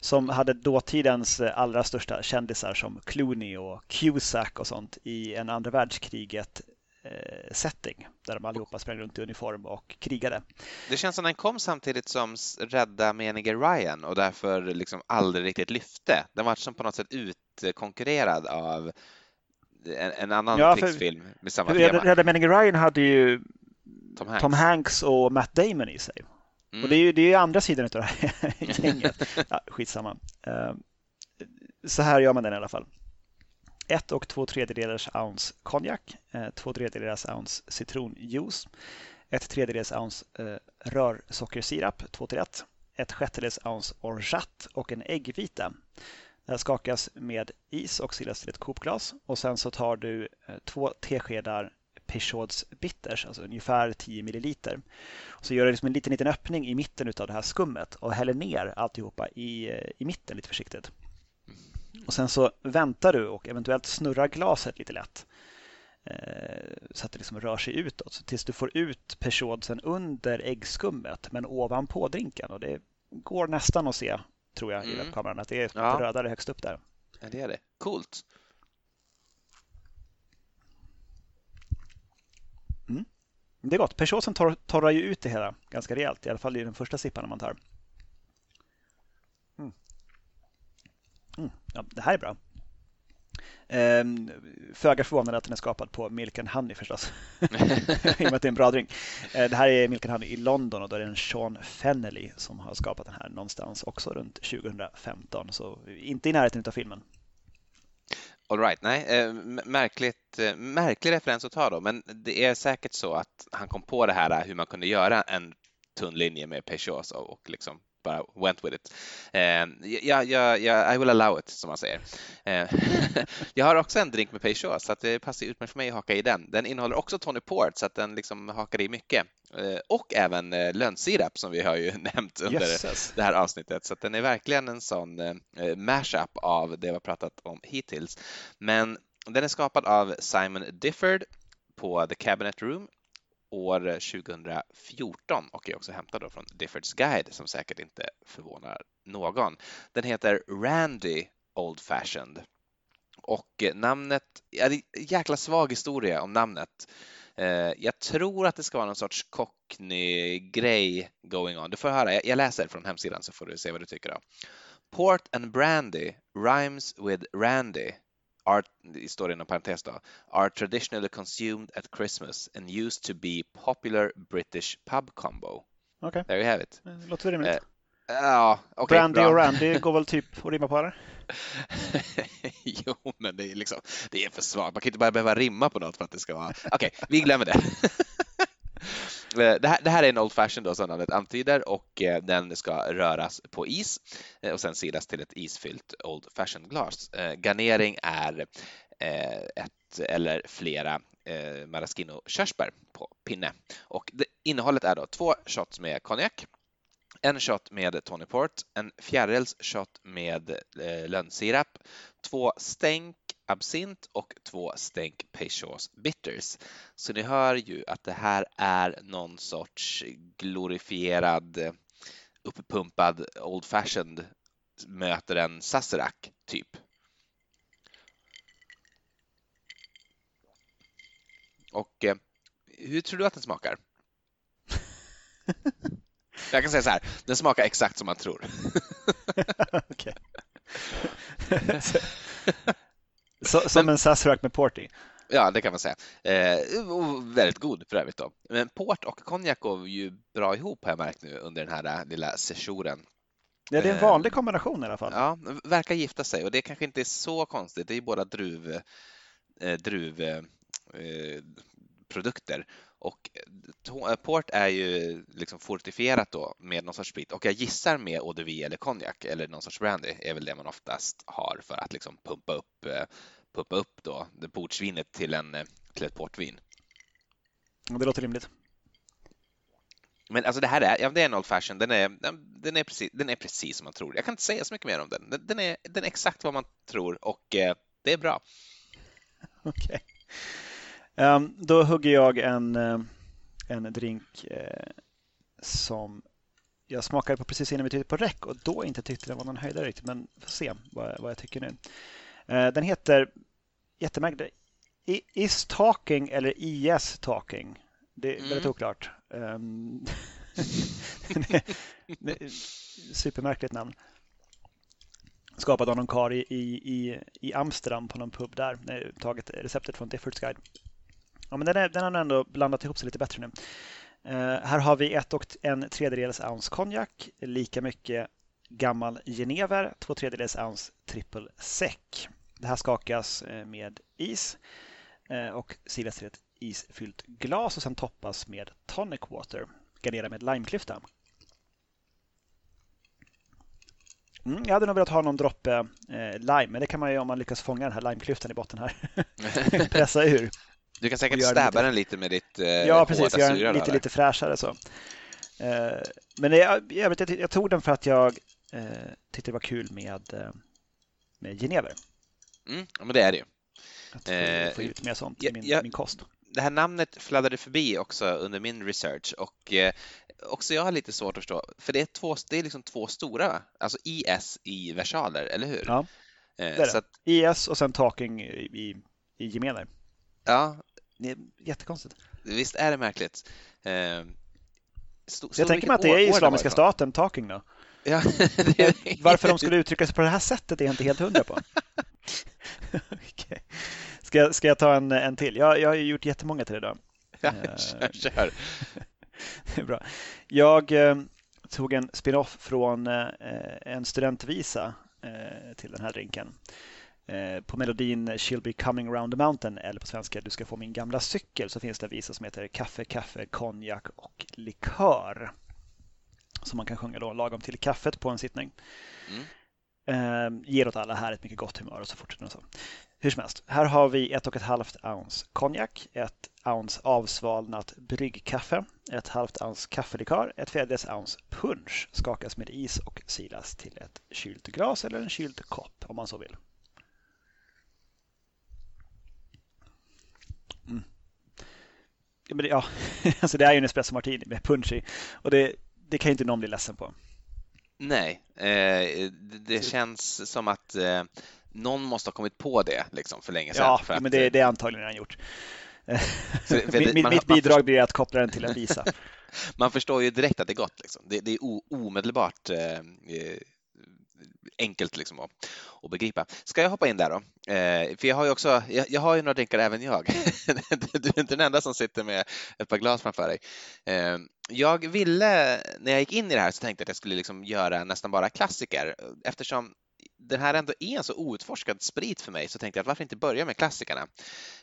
Som hade dåtidens eh, allra största kändisar som Clooney och Cusack och sånt i en andra världskriget eh, setting där de allihopa sprang runt i uniform och krigade. Det känns som den kom samtidigt som Rädda menige Ryan och därför liksom aldrig riktigt lyfte. Den var som på något sätt utkonkurrerad av en, en annan ja, krigsfilm med samma tema. Rädda meningen Ryan hade ju Tom Hanks. Tom Hanks. och Matt Damon i sig. Mm. Och det är ju det är andra sidan av det här gänget. Ja, skitsamma. Uh, så här gör man den i alla fall. Ett och två tredjedelars ounce konjak, uh, två tredjedelars ounce citronjuice, ett tredjedels ounce uh, rörsockersirap, 2 till 1, ett sjättedels ounce orgeat och en äggvita. Det här skakas med is och silas till ett kopglas och sen så tar du eh, två teskedar Peugeots bitters, alltså ungefär 10 milliliter. Så gör du liksom en liten, liten öppning i mitten av det här skummet och häller ner alltihopa i, eh, i mitten lite försiktigt. Och sen så väntar du och eventuellt snurrar glaset lite lätt eh, så att det liksom rör sig utåt tills du får ut persodsen under äggskummet men ovanpå drinken och det går nästan att se tror jag, i mm. webbkameran. Att det är ja. rödare högst upp där. Ja, det är det. Coolt. Mm. Det är gott. Peugeotsen tor torrar ju ut det hela ganska rejält, i alla fall i den första sippan man tar. Mm. Mm. Ja, det här är bra. Ehm, Föga förvånande att den är skapad på Milk and Honey förstås. I och med att det är en bra drink. Ehm, det här är Milk and Honey i London och då är det en Sean Fennelly som har skapat den här någonstans också runt 2015. Så inte i närheten av filmen. All right, nej, eh, märkligt, eh, märklig referens att ta då, men det är säkert så att han kom på det här hur man kunde göra en tunn linje med Peugeot och liksom bara went with it. Eh, ja, ja, ja, I will allow it, som man säger. Eh, jag har också en drink med Peugeot, så att det passar utmärkt för mig att haka i den. Den innehåller också Tony Port, så att den liksom hakar i mycket. Eh, och även eh, lönnsirap, som vi har ju nämnt under Jesus. det här avsnittet. Så att den är verkligen en sån eh, mashup av det vi har pratat om hittills. Men den är skapad av Simon Difford på The Cabinet Room år 2014 och är också hämtad från Diffords Guide som säkert inte förvånar någon. Den heter Randy Old Fashioned och namnet, ja, det är en jäkla svag historia om namnet. Eh, jag tror att det ska vara någon sorts cockney-grej going on. Du får höra, jag läser från hemsidan så får du se vad du tycker. Då. Port and brandy rhymes with Randy are, står det inom parentes då, are traditionally consumed at Christmas and used to be popular British pub combo. Okay. There you have it. Låter rimligt. Uh, ja, okay, Brandy bra. och Randy går väl typ att rimma på det? jo, men det är liksom, det är för svagt. Man kan inte bara behöva rimma på något för att det ska vara... Okej, okay, vi glömmer det. Eh, det här, det här, är en Old Fashion då, som namnet antyder och eh, den ska röras på is eh, och sen silas till ett isfyllt Old Fashion glas. Eh, garnering är eh, ett eller flera eh, maraschino körsbär på pinne. Och det, innehållet är då två shots med konjak, en shot med Tony Port, en fjärdedels shot med eh, lönnsirap, två stänk absint och två stänk Peychaus bitters. Så ni hör ju att det här är någon sorts glorifierad eh, uppumpad Old Fashioned möter en Sazerac typ. Och eh, hur tror du att den smakar? Jag kan säga så här, den smakar exakt som man tror. Så, som en Sazerac med port i? Ja, det kan man säga. Eh, och väldigt god för övrigt då. Men port och konjak går ju bra ihop har jag märkt nu under den här lilla sessionen. Ja, det är en vanlig kombination i alla fall. Ja, verkar gifta sig och det kanske inte är så konstigt. Det är ju båda druv, eh, druvprodukter eh, och eh, port är ju liksom fortifierat då med någon sorts sprit och jag gissar med eau de vie eller konjak eller någon sorts brandy är väl det man oftast har för att liksom pumpa upp, eh, pumpa upp då det portsvinet till, en, eh, till ett portvin. Det låter rimligt. Men alltså det här är, ja, det är en Old Fashion, den är, den, är precis, den är precis som man tror. Jag kan inte säga så mycket mer om den. Den är, den är exakt vad man tror och eh, det är bra. Okej. Okay. Um, då hugger jag en, uh, en drink uh, som jag smakade på precis innan vi tryckte på räck och då inte tyckte den var någon höjdare riktigt. Men vi får se vad, vad jag tycker nu. Uh, den heter jättemärkligt Is Talking eller IS Talking. Det är väldigt mm. oklart. Um, supermärkligt namn. Skapad av någon karl i, i, i Amsterdam på någon pub där. Taget receptet från Diffords Guide. Ja, men den, är, den har ändå blandat ihop sig lite bättre nu. Uh, här har vi ett och en tredjedels ounce konjak, lika mycket gammal genever, två tredjedels ounce triple sec. Det här skakas eh, med is uh, och silas till ett isfyllt glas och sen toppas med tonic water. Gardera med limeklyfta. Mm, jag hade nog velat ha någon droppe eh, lime, men det kan man ju om man lyckas fånga den här limeklyftan i botten här. Pressa ur. Du kan säkert stäba den lite med ditt eh, Ja, precis. Göra den lite, lite fräschare så. Eh, men jag, jag, jag, jag, tog den för att jag eh, tyckte det var kul med, eh, med genever. Mm, ja, men det är det ju. Att få, eh, få ut mer sånt i min, jag, min kost. Det här namnet fladdrade förbi också under min research och eh, också jag har lite svårt att förstå, för det är, två, det är liksom två stora, alltså IS i versaler, eller hur? Ja, det är det. Att, IS och sen talking i, i gemener. Ja. Det är jättekonstigt. Visst är det märkligt. Eh, jag tänker mig att det är Islamiska staten, talking då. Ja, Varför de skulle uttrycka sig på det här sättet är jag inte helt hundra på. okay. ska, jag, ska jag ta en, en till? Jag, jag har gjort jättemånga till idag. Ja, eh, kör, kör. det är bra. Jag eh, tog en spin-off från eh, en studentvisa eh, till den här drinken. Eh, på melodin She'll be coming around the mountain eller på svenska Du ska få min gamla cykel så finns det en visa som heter Kaffe, kaffe, konjak och likör. Som man kan sjunga då lagom till kaffet på en sittning. Mm. Eh, ger åt alla här ett mycket gott humör och så fortsätter det så. Hur som helst, här har vi ett och ett halvt ounce konjak, ett ounce avsvalnat bryggkaffe, ett halvt ounce kaffelikör, ett fjärdedels ounce punch skakas med is och silas till ett kylt glas eller en kyld kopp om man så vill. Mm. Ja, men det, ja, alltså det är ju en espresso martini med punch i och det, det kan ju inte någon bli ledsen på. Nej, eh, det känns som att eh, någon måste ha kommit på det liksom, för länge sedan. Ja, för att, men det, eh, det är antagligen redan gjort. det, mitt, man, mitt bidrag man, blir att koppla den till en visa. man förstår ju direkt att det är gott. Liksom. Det, det är omedelbart eh, eh, enkelt liksom att, att begripa. Ska jag hoppa in där då? Eh, för jag har ju också, jag, jag, har ju några drinkar även jag. du är inte den enda som sitter med ett par glas framför dig. Eh, jag ville, när jag gick in i det här så tänkte jag att jag skulle liksom göra nästan bara klassiker eftersom den här ändå är en så outforskad sprit för mig så tänkte jag att varför inte börja med klassikerna?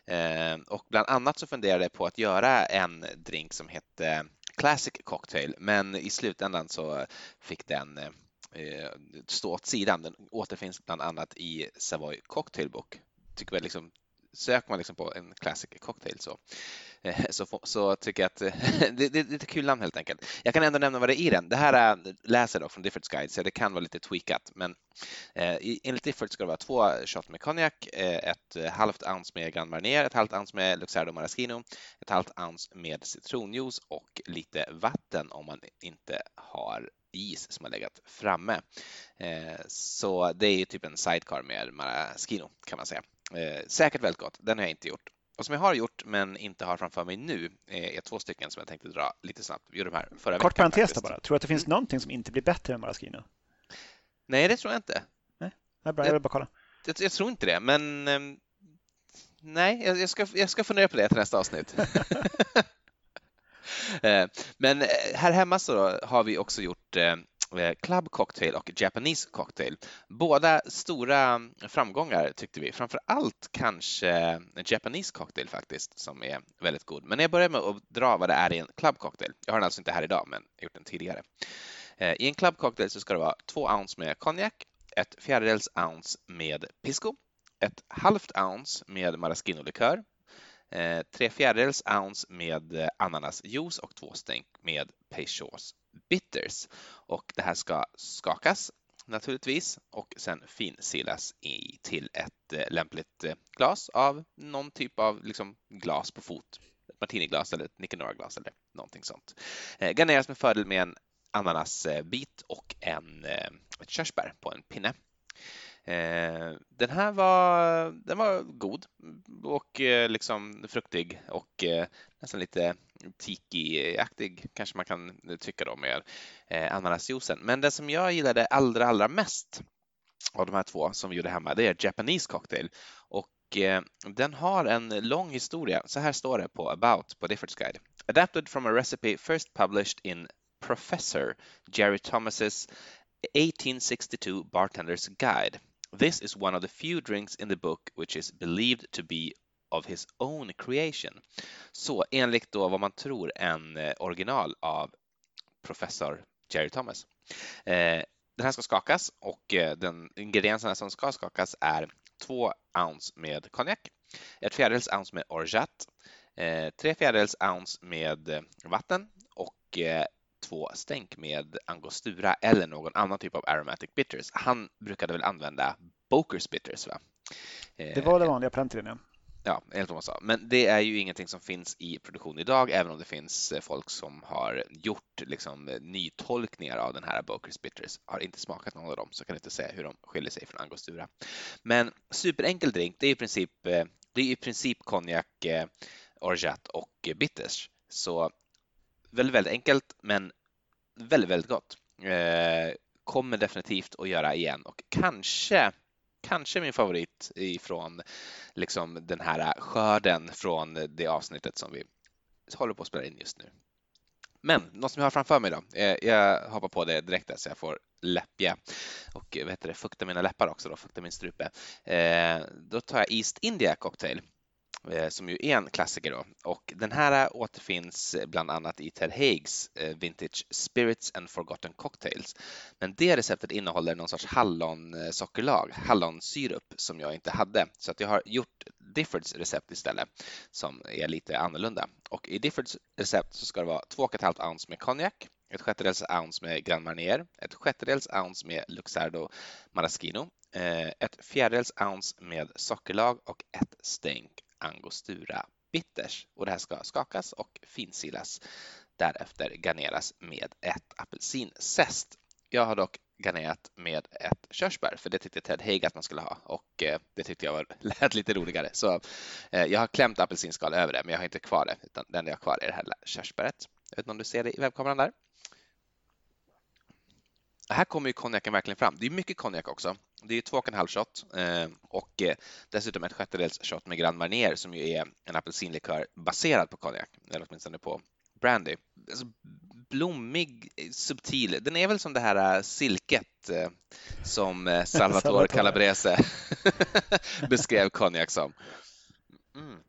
Eh, och bland annat så funderade jag på att göra en drink som hette Classic Cocktail men i slutändan så fick den eh, eh, stå åt sidan. Den återfinns bland annat i Savoy Cocktail Book. Tycker väl liksom söker man liksom på en classic cocktail så, eh, så, så tycker jag att eh, det, det, är ett kul namn helt enkelt. Jag kan ändå nämna vad det är i den. Det här är, läser jag från Diffords guide så det kan vara lite tweakat men eh, enligt Difford ska det vara två shot med konjak, eh, ett halvt ounce med Grand Marnier, ett halvt ounce med Luxardo Maraschino, ett halvt ounce med citronjuice och lite vatten om man inte har is som har legat framme. Eh, så det är ju typ en sidecar med maraschino kan man säga. Eh, säkert väldigt gott, den har jag inte gjort. Och som jag har gjort men inte har framför mig nu är två stycken som jag tänkte dra lite snabbt. Vi gjorde de här förra Kort veckan, parentes då bara. Tror du att det finns mm. någonting som inte blir bättre än maraschino? Nej, det tror jag inte. Nej, är bra. Jag vill bara kolla. Jag, jag tror inte det, men ehm, nej, jag ska, jag ska fundera på det till nästa avsnitt. Eh, men eh, här hemma så har vi också gjort eh, Eh, club Cocktail och Japanese Cocktail. Båda stora framgångar tyckte vi. Framför allt kanske Japanese Cocktail faktiskt som är väldigt god. Men jag börjar med att dra vad det är i en Club Cocktail. Jag har den alltså inte här idag men gjort den tidigare. Eh, I en Club Cocktail så ska det vara två ounce med konjak, ett fjärdedels ounce med pisco, ett halvt ounce med maraschino-likör, eh, tre fjärdedels ounce med ananasjuice och två stänk med Peychaus bitters. Och det här ska skakas naturligtvis och sen finsilas i till ett eh, lämpligt eh, glas av någon typ av liksom glas på fot. Ett martiniglas eller ett Nicanora-glas eller någonting sånt. Eh, garneras med fördel med en ananasbit och en, eh, ett körsbär på en pinne. Eh, den här var, den var god och eh, liksom fruktig och eh, nästan lite tiki-aktig kanske man kan tycka då med eh, ananasjuicen. Men det som jag gillade allra, allra mest av de här två som vi gjorde hemma, det är Japanese cocktail och eh, den har en lång historia. Så här står det på About på Diffords Guide. Adapted from a recipe first published in Professor Jerry Thomas's 1862 Bartender's Guide This is one of the few drinks in the book which is believed to be of his own creation. Så enligt då vad man tror en eh, original av professor Jerry Thomas. Eh, den här ska skakas och eh, den ingredienserna som ska skakas är två ounce med konjak, ett fjärdedels ounce med orgeat, tre fjärdedels ounce med vatten och två stänk med angostura eller någon annan typ av aromatic bitters. Han brukade väl använda Bokers bitters, va? Det var det vanliga på den tiden, ja. Enligt vad man sa. Men det är ju ingenting som finns i produktion idag, även om det finns eh, folk som har gjort liksom, eh, nytolkningar av den här Bokers Bitters. Har inte smakat någon av dem, så kan jag inte säga hur de skiljer sig från Angostura. Men superenkel drink, det är i princip, eh, det är i princip konjak, orgeat och bitters. Så väldigt, väldigt enkelt, men väldigt, väldigt gott. Kommer definitivt att göra igen och kanske kanske min favorit ifrån liksom den här skörden från det avsnittet som vi håller på att spela in just nu. Men något som jag har framför mig då. Eh, jag hoppar på det direkt där så jag får läppja och eh, vad heter det, fukta mina läppar också då, fukta min strupe. Eh, då tar jag East India Cocktail Eh, som ju är en klassiker då. Och den här eh, återfinns eh, bland annat i Ted Haigs Vintage Spirits and Forgotten Cocktails. Men det receptet innehåller någon sorts hallonsockerlag, hallonsyrup som jag inte hade. Så att jag har gjort Diffords recept istället som är lite annorlunda. Och i Diffords recept så ska det vara 2,5 ounce med konjak, ett sjättedels ounce med Grand Marnier, ett sjättedels ounce med Luxardo Maraschino, eh, ett fjärdedels ounce med sockerlag och ett stänk angostura bitters och det här ska skakas och finsilas. Därefter garneras med ett apelsinzest. Jag har dock garnerat med ett körsbär, för det tyckte Ted Haig att man skulle ha och eh, det tyckte jag var, lät lite roligare. Så eh, jag har klämt apelsinskal över det, men jag har inte kvar det, utan det enda jag har kvar är det här körsbäret. Jag vet inte om du ser det i webbkameran där? Här kommer ju konjaken verkligen fram. Det är mycket konjak också. Det är två och en halv shot eh, och eh, dessutom ett sjättedels shot med Grand Marnier som ju är en apelsinlikör baserad på konjak, eller åtminstone på brandy. Alltså, blommig, subtil. Den är väl som det här silket som Salvatore Calabrese beskrev konjak som. Mm.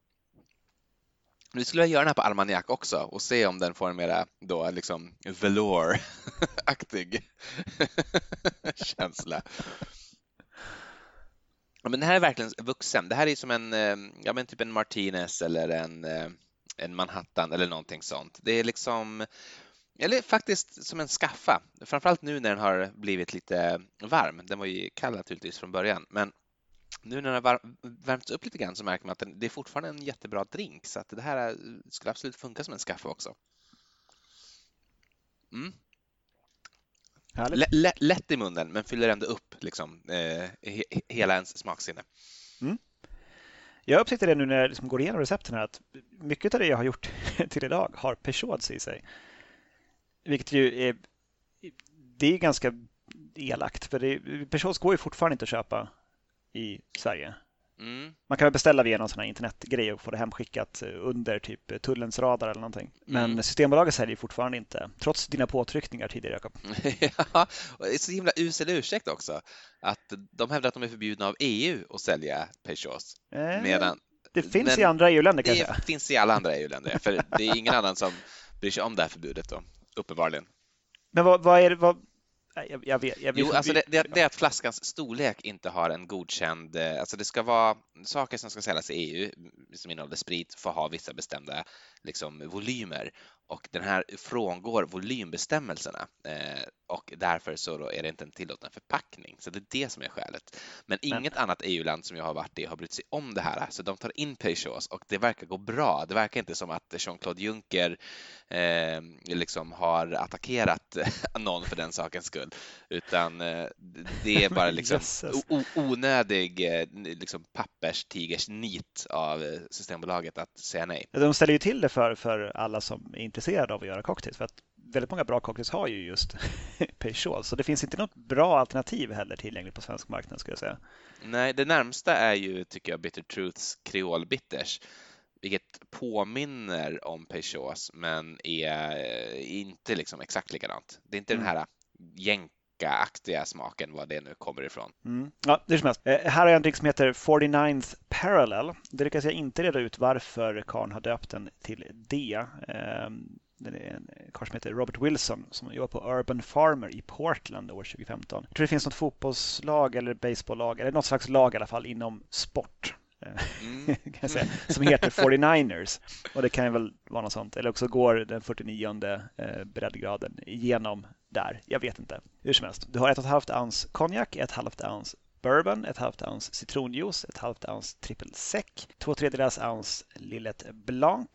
Vi skulle göra den här på Armagnac också och se om den får en mera då liksom velour-aktig känsla. Ja, men det här är verkligen vuxen. Det här är som en, eh, ja men typ en Martinez eller en, eh, en Manhattan eller någonting sånt. Det är liksom, eller faktiskt som en skaffa. Framförallt nu när den har blivit lite varm. Den var ju kall naturligtvis från början, men nu när den har värmts upp lite grann så märker man att det är fortfarande en jättebra drink så att det här skulle absolut funka som en skaffa också. Mm. Lätt i munnen men fyller ändå upp liksom, eh, hela ens smaksinne. Mm. Jag upptäckte det nu när jag liksom går igenom recepten här att mycket av det jag har gjort till idag har Peugeots i sig. Vilket ju är, det är ganska elakt för det, Peugeots går ju fortfarande inte att köpa i Sverige. Mm. Man kan väl beställa via någon sån här internetgrej och få det hemskickat under typ tullens radar eller någonting. Men mm. Systembolaget säljer fortfarande inte, trots dina påtryckningar tidigare Jakob. ja, och det är så himla usel ursäkt också. Att de hävdar att de är förbjudna av EU att sälja Peugeots. Eh, medan, det finns i andra EU-länder kanske? Det finns i alla andra EU-länder, för det är ingen annan som bryr sig om det här förbudet då, uppenbarligen. Men vad, vad är det, vad, jag, jag vet, jag vet jo, alltså det, det, det, är att flaskans storlek inte har en godkänd... Eh, alltså det ska vara saker som ska säljas i EU som innehåller sprit får ha vissa bestämda liksom, volymer. Och den här frångår volymbestämmelserna eh, och därför så är det inte en tillåten förpackning. Så det är det som är skälet. Men inget Men... annat EU-land som jag har varit i har brytt sig om det här, så de tar in Peugeots och det verkar gå bra. Det verkar inte som att Jean-Claude Juncker eh, liksom har attackerat någon för den sakens skull, utan eh, det är bara liksom onödig eh, liksom papperstigersnit nit av eh, Systembolaget att säga nej. De ställer ju till det för, för alla som är intresserade av att göra cocktails. För att väldigt många bra cocktails har ju just Peugeot. Så det finns inte något bra alternativ heller tillgängligt på svensk marknad skulle jag säga. Nej, det närmsta är ju, tycker jag, Bitter Truths Creole Bitters vilket påminner om Peugeots men är eh, inte liksom exakt likadant. Det är inte mm. den här jänk aktiga smaken, vad det nu kommer ifrån. Mm. Ja, det är som helst. Eh, här har jag en drink som heter 49th Parallel. Det lyckas jag inte reda ut varför Karn har döpt den till det. Eh, det är en karl som heter Robert Wilson som jobbar på Urban Farmer i Portland år 2015. Jag tror det finns något fotbollslag eller baseballlag eller något slags lag i alla fall inom sport. Mm. kan säga, som heter 49ers. Och det kan väl vara något sånt. Eller också går den 49 eh, breddgraden igenom där. Jag vet inte. Hur som helst. Du har ett och ett halvt ounce konjak, ett halvt ounce bourbon, ett halvt ounce citronjuice, ett halvt ounce triple sec, två tredjedels ounce Lillet Blanc,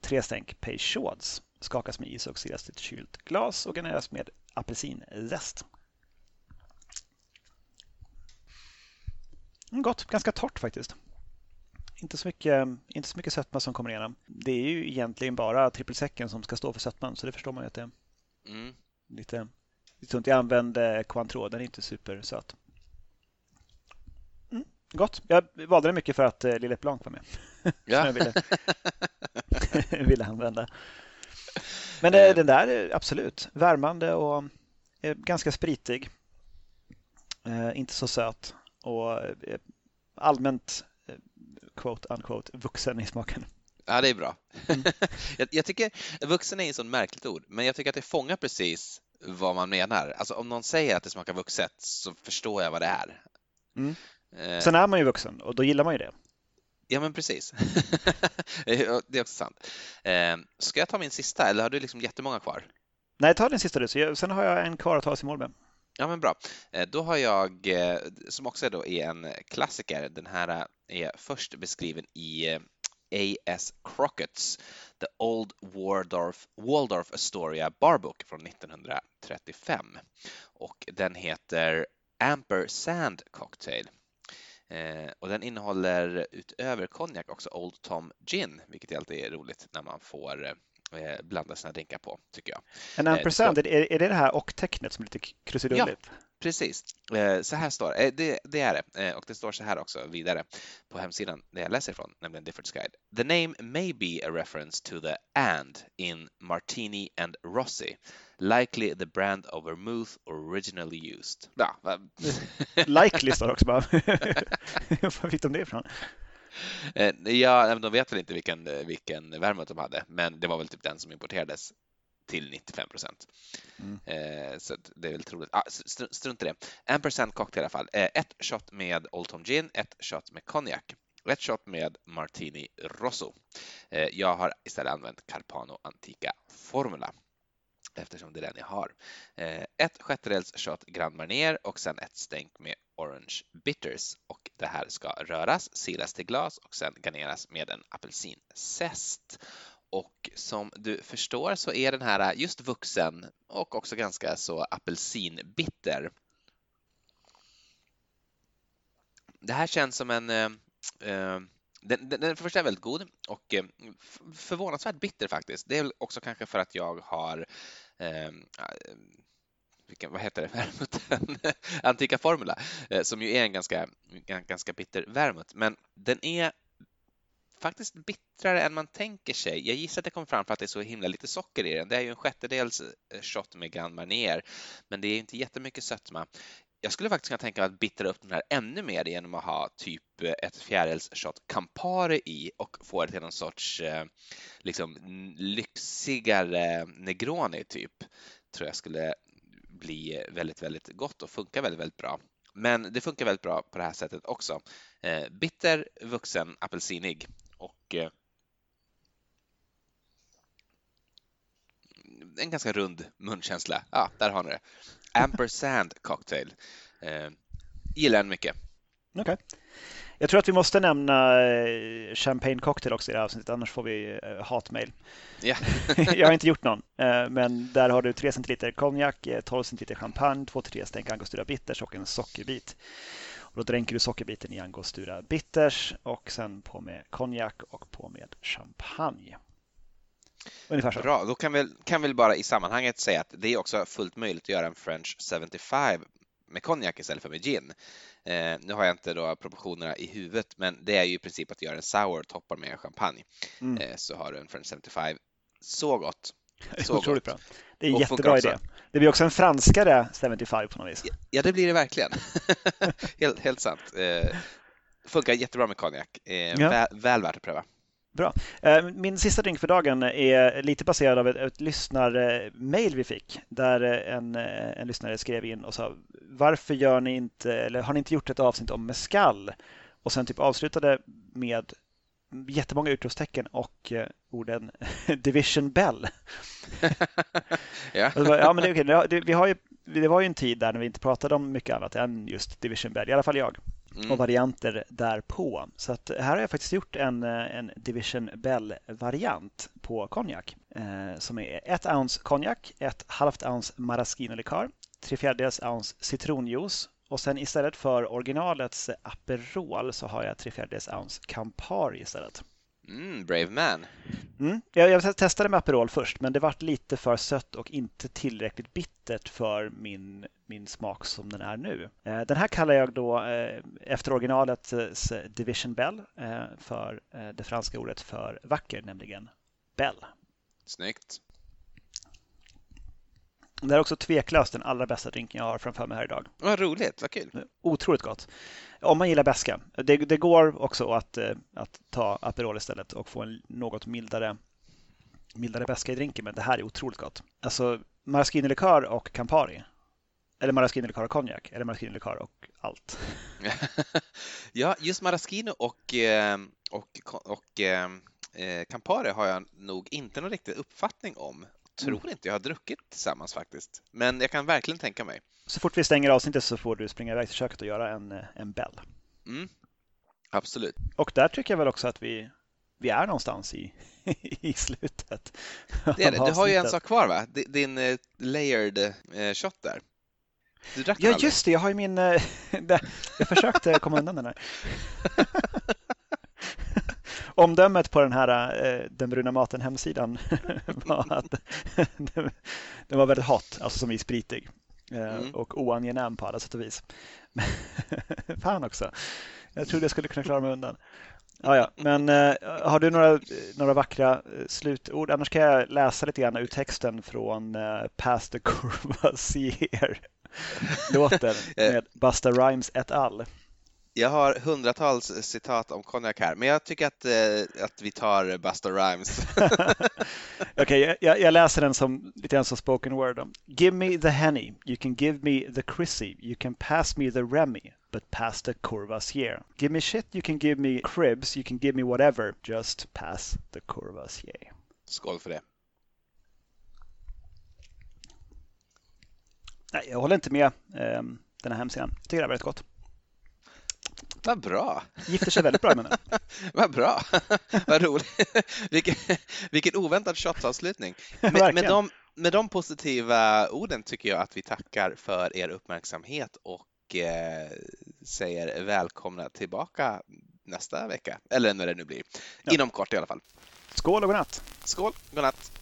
tre stänk Peychauds, skakas med is och silas till ett kylt glas och garneras med apelsinzest. Mm, gott, ganska torrt faktiskt. Inte så, mycket, inte så mycket sötma som kommer igenom. Det är ju egentligen bara trippelsäcken som ska stå för sötman, så det förstår man ju att det är. Mm lite, lite sunt. Jag använde Cointreau, den är inte supersöt. Mm, gott. Jag valde den mycket för att eh, Lillet Blanc var med. Ja. jag ville, ville använda. Men eh, den där är absolut värmande och ganska spritig. Eh, inte så söt och eh, allmänt eh, quote unquote vuxen i smaken. Ja, det är bra. Mm. jag, jag, tycker, vuxen är ett sånt märkligt ord, men jag tycker att det fångar precis vad man menar. Alltså om någon säger att det smakar vuxet så förstår jag vad det är. Mm. Eh. Sen är man ju vuxen och då gillar man ju det. Ja, men precis. det är också sant. Eh, ska jag ta min sista eller har du liksom jättemånga kvar? Nej, ta din sista du. Sen har jag en kvar att ta oss i mål med. Ja, men bra. Eh, då har jag, som också då är en klassiker, den här är först beskriven i A.S. Crockett's The Old Waldorf, Waldorf Astoria Barbook från 1935 och den heter Amper Sand Cocktail. Eh, och den innehåller utöver konjak också Old Tom Gin, vilket alltid är roligt när man får eh, eh, blanda sina drinkar på, tycker jag. En ampersand, eh, är, är det det här och-tecknet som är lite krusidulligt? Ja, Precis, eh, så här står eh, det. Det är det och det står så här också vidare på hemsidan där jag läser ifrån, nämligen Difford's Guide. The name may be a reference to the and in Martini and Rossi, likely the brand of vermouth originally used. Ja, likely står det också bara. Var fick de det ifrån? Ja, de vet väl inte vilken, vilken vermouth de hade, men det var väl typ den som importerades till 95 procent. Mm. Eh, så det är väl troligt. Ah, strunt i det. En procent cocktail i alla fall. Eh, ett shot med Old Tom Gin, ett shot med konjak, ett shot med Martini Rosso. Eh, jag har istället använt Carpano Antica Formula eftersom det är den jag har. Eh, ett sjättedels shot Grand Marnier och sen ett stänk med Orange Bitters och det här ska röras, silas till glas och sen garneras med en apelsinzest. Och som du förstår så är den här just vuxen och också ganska så apelsinbitter. Det här känns som en eh, eh den, den, den första är väldigt god och eh, förvånansvärt bitter faktiskt. Det är också kanske för att jag har Ehm, eh, vilken, vad heter det, vermuten, Antika Formula, eh, som ju är en ganska, ganska bitter vermut, men den är faktiskt bittrare än man tänker sig. Jag gissar att det kommer fram för att det är så himla lite socker i den. Det är ju en sjättedels eh, shot med Grand Marnier, men det är inte jättemycket sötma. Jag skulle faktiskt kunna tänka mig att bittra upp den här ännu mer genom att ha typ eh, ett fjärilsshot Campari i och få det till någon sorts eh, liksom lyxigare Negroni typ. Tror jag skulle bli väldigt, väldigt gott och funka väldigt, väldigt bra. Men det funkar väldigt bra på det här sättet också. Eh, bitter, vuxen, apelsinig och en ganska rund munkänsla. Ja, där har ni det. Ampersand cocktail. Eh, gillar den mycket. Okej. Okay. Jag tror att vi måste nämna eh, Champagne Cocktail också i det här avsnittet, annars får vi eh, hatmail. Yeah. jag har inte gjort någon, eh, men där har du 3 centiliter konjak, 12 centiliter champagne, 2-3 stänk angostura bitters och en sockerbit. Och då dränker du sockerbiten i angostura bitters och sen på med konjak och på med champagne. Ungefär så. Bra, då kan vi, kan vi bara i sammanhanget säga att det är också fullt möjligt att göra en French 75 med konjak istället för med gin. Eh, nu har jag inte då proportionerna i huvudet, men det är ju i princip att göra en sour toppar med champagne. Mm. Eh, så har du en French 75. Så gott! Så Otroligt gott. bra. Det är en jättebra idé. Det blir också en franskare 75 på något vis. Ja, det blir det verkligen. helt, helt sant. Eh, funkar jättebra med konjak. Eh, ja. väl, väl värt att pröva. Bra. Eh, min sista drink för dagen är lite baserad av ett, ett lyssnarmail vi fick där en, en lyssnare skrev in och sa varför gör ni inte, eller har ni inte gjort ett avsnitt om mescal? Och sen typ avslutade med jättemånga utropstecken och eh, orden Division Bell. ja. ja, men det, okay. det, vi har ju, det var ju en tid där när vi inte pratade om mycket annat än just Division Bell, i alla fall jag mm. och varianter därpå. Så att här har jag faktiskt gjort en, eh, en Division Bell-variant på konjak eh, som är ett ounce konjak, ett halvt ounce maraschino-likör, tre fjärdedels ounce citronjuice och sen istället för originalets Aperol så har jag tre fjärdedels ounce Campari istället. Mm, brave man. Mm. Jag, jag testade med Aperol först, men det vart lite för sött och inte tillräckligt bittert för min, min smak som den är nu. Eh, den här kallar jag då eh, efter originalets Division Bell eh, för det franska ordet för vacker, nämligen Bell. Snyggt. Det är också tveklöst den allra bästa drinken jag har framför mig här idag. Vad roligt, vad kul. Otroligt gott. Om man gillar beska. Det, det går också att, eh, att ta Aperol istället och få en något mildare, mildare beska i drinken, men det här är otroligt gott. Alltså maraschino-likör och Campari. Eller maraschino-likör och konjak, eller maraschino-likör och allt. ja, just maraschino och, eh, och, och, och eh, Campari har jag nog inte någon riktig uppfattning om tror mm. inte jag har druckit tillsammans faktiskt. Men jag kan verkligen tänka mig. Så fort vi stänger avsnittet så får du springa iväg till köket och göra en, en bell. Mm. Absolut. Och där tycker jag väl också att vi, vi är någonstans i, i slutet. Det är det. Du har ju en sak kvar va? Din uh, layered uh, shot där. Du drack ja, just det. Jag har ju min... Jag försökte komma undan den här. Omdömet på den här eh, Den bruna maten hemsidan var att den var väldigt hot, alltså som i spritig eh, mm. och oangenäm på alla sätt och vis. Fan också. Jag trodde jag skulle kunna klara mig undan. Ja, ja. Men eh, har du några, några vackra slutord? Annars kan jag läsa lite grann ur texten från eh, Past the Courvoisier låten med Busta Rhymes et al. Jag har hundratals citat om konjak här, men jag tycker att, eh, att vi tar Busta Rhymes. Okej, okay, jag, jag, läser den som lite grann som spoken word. Give me the Henny, you can give me the Chrissy, you can pass me the Remy, but pass the Courvoisier. Give me shit, you can give me cribs, you can give me whatever, just pass the Courvoisier. Skål för det. Nej, jag håller inte med um, den här hemsidan. Jag tycker det är väldigt gott. Vad bra! Gifter sig väldigt bra det. Vad bra! Vad roligt! vilken, vilken oväntad shotsavslutning. Med, med, de, med de positiva orden tycker jag att vi tackar för er uppmärksamhet och eh, säger välkomna tillbaka nästa vecka, eller när det nu blir. Ja. Inom kort i alla fall. Skål och godnatt! Skål, godnatt!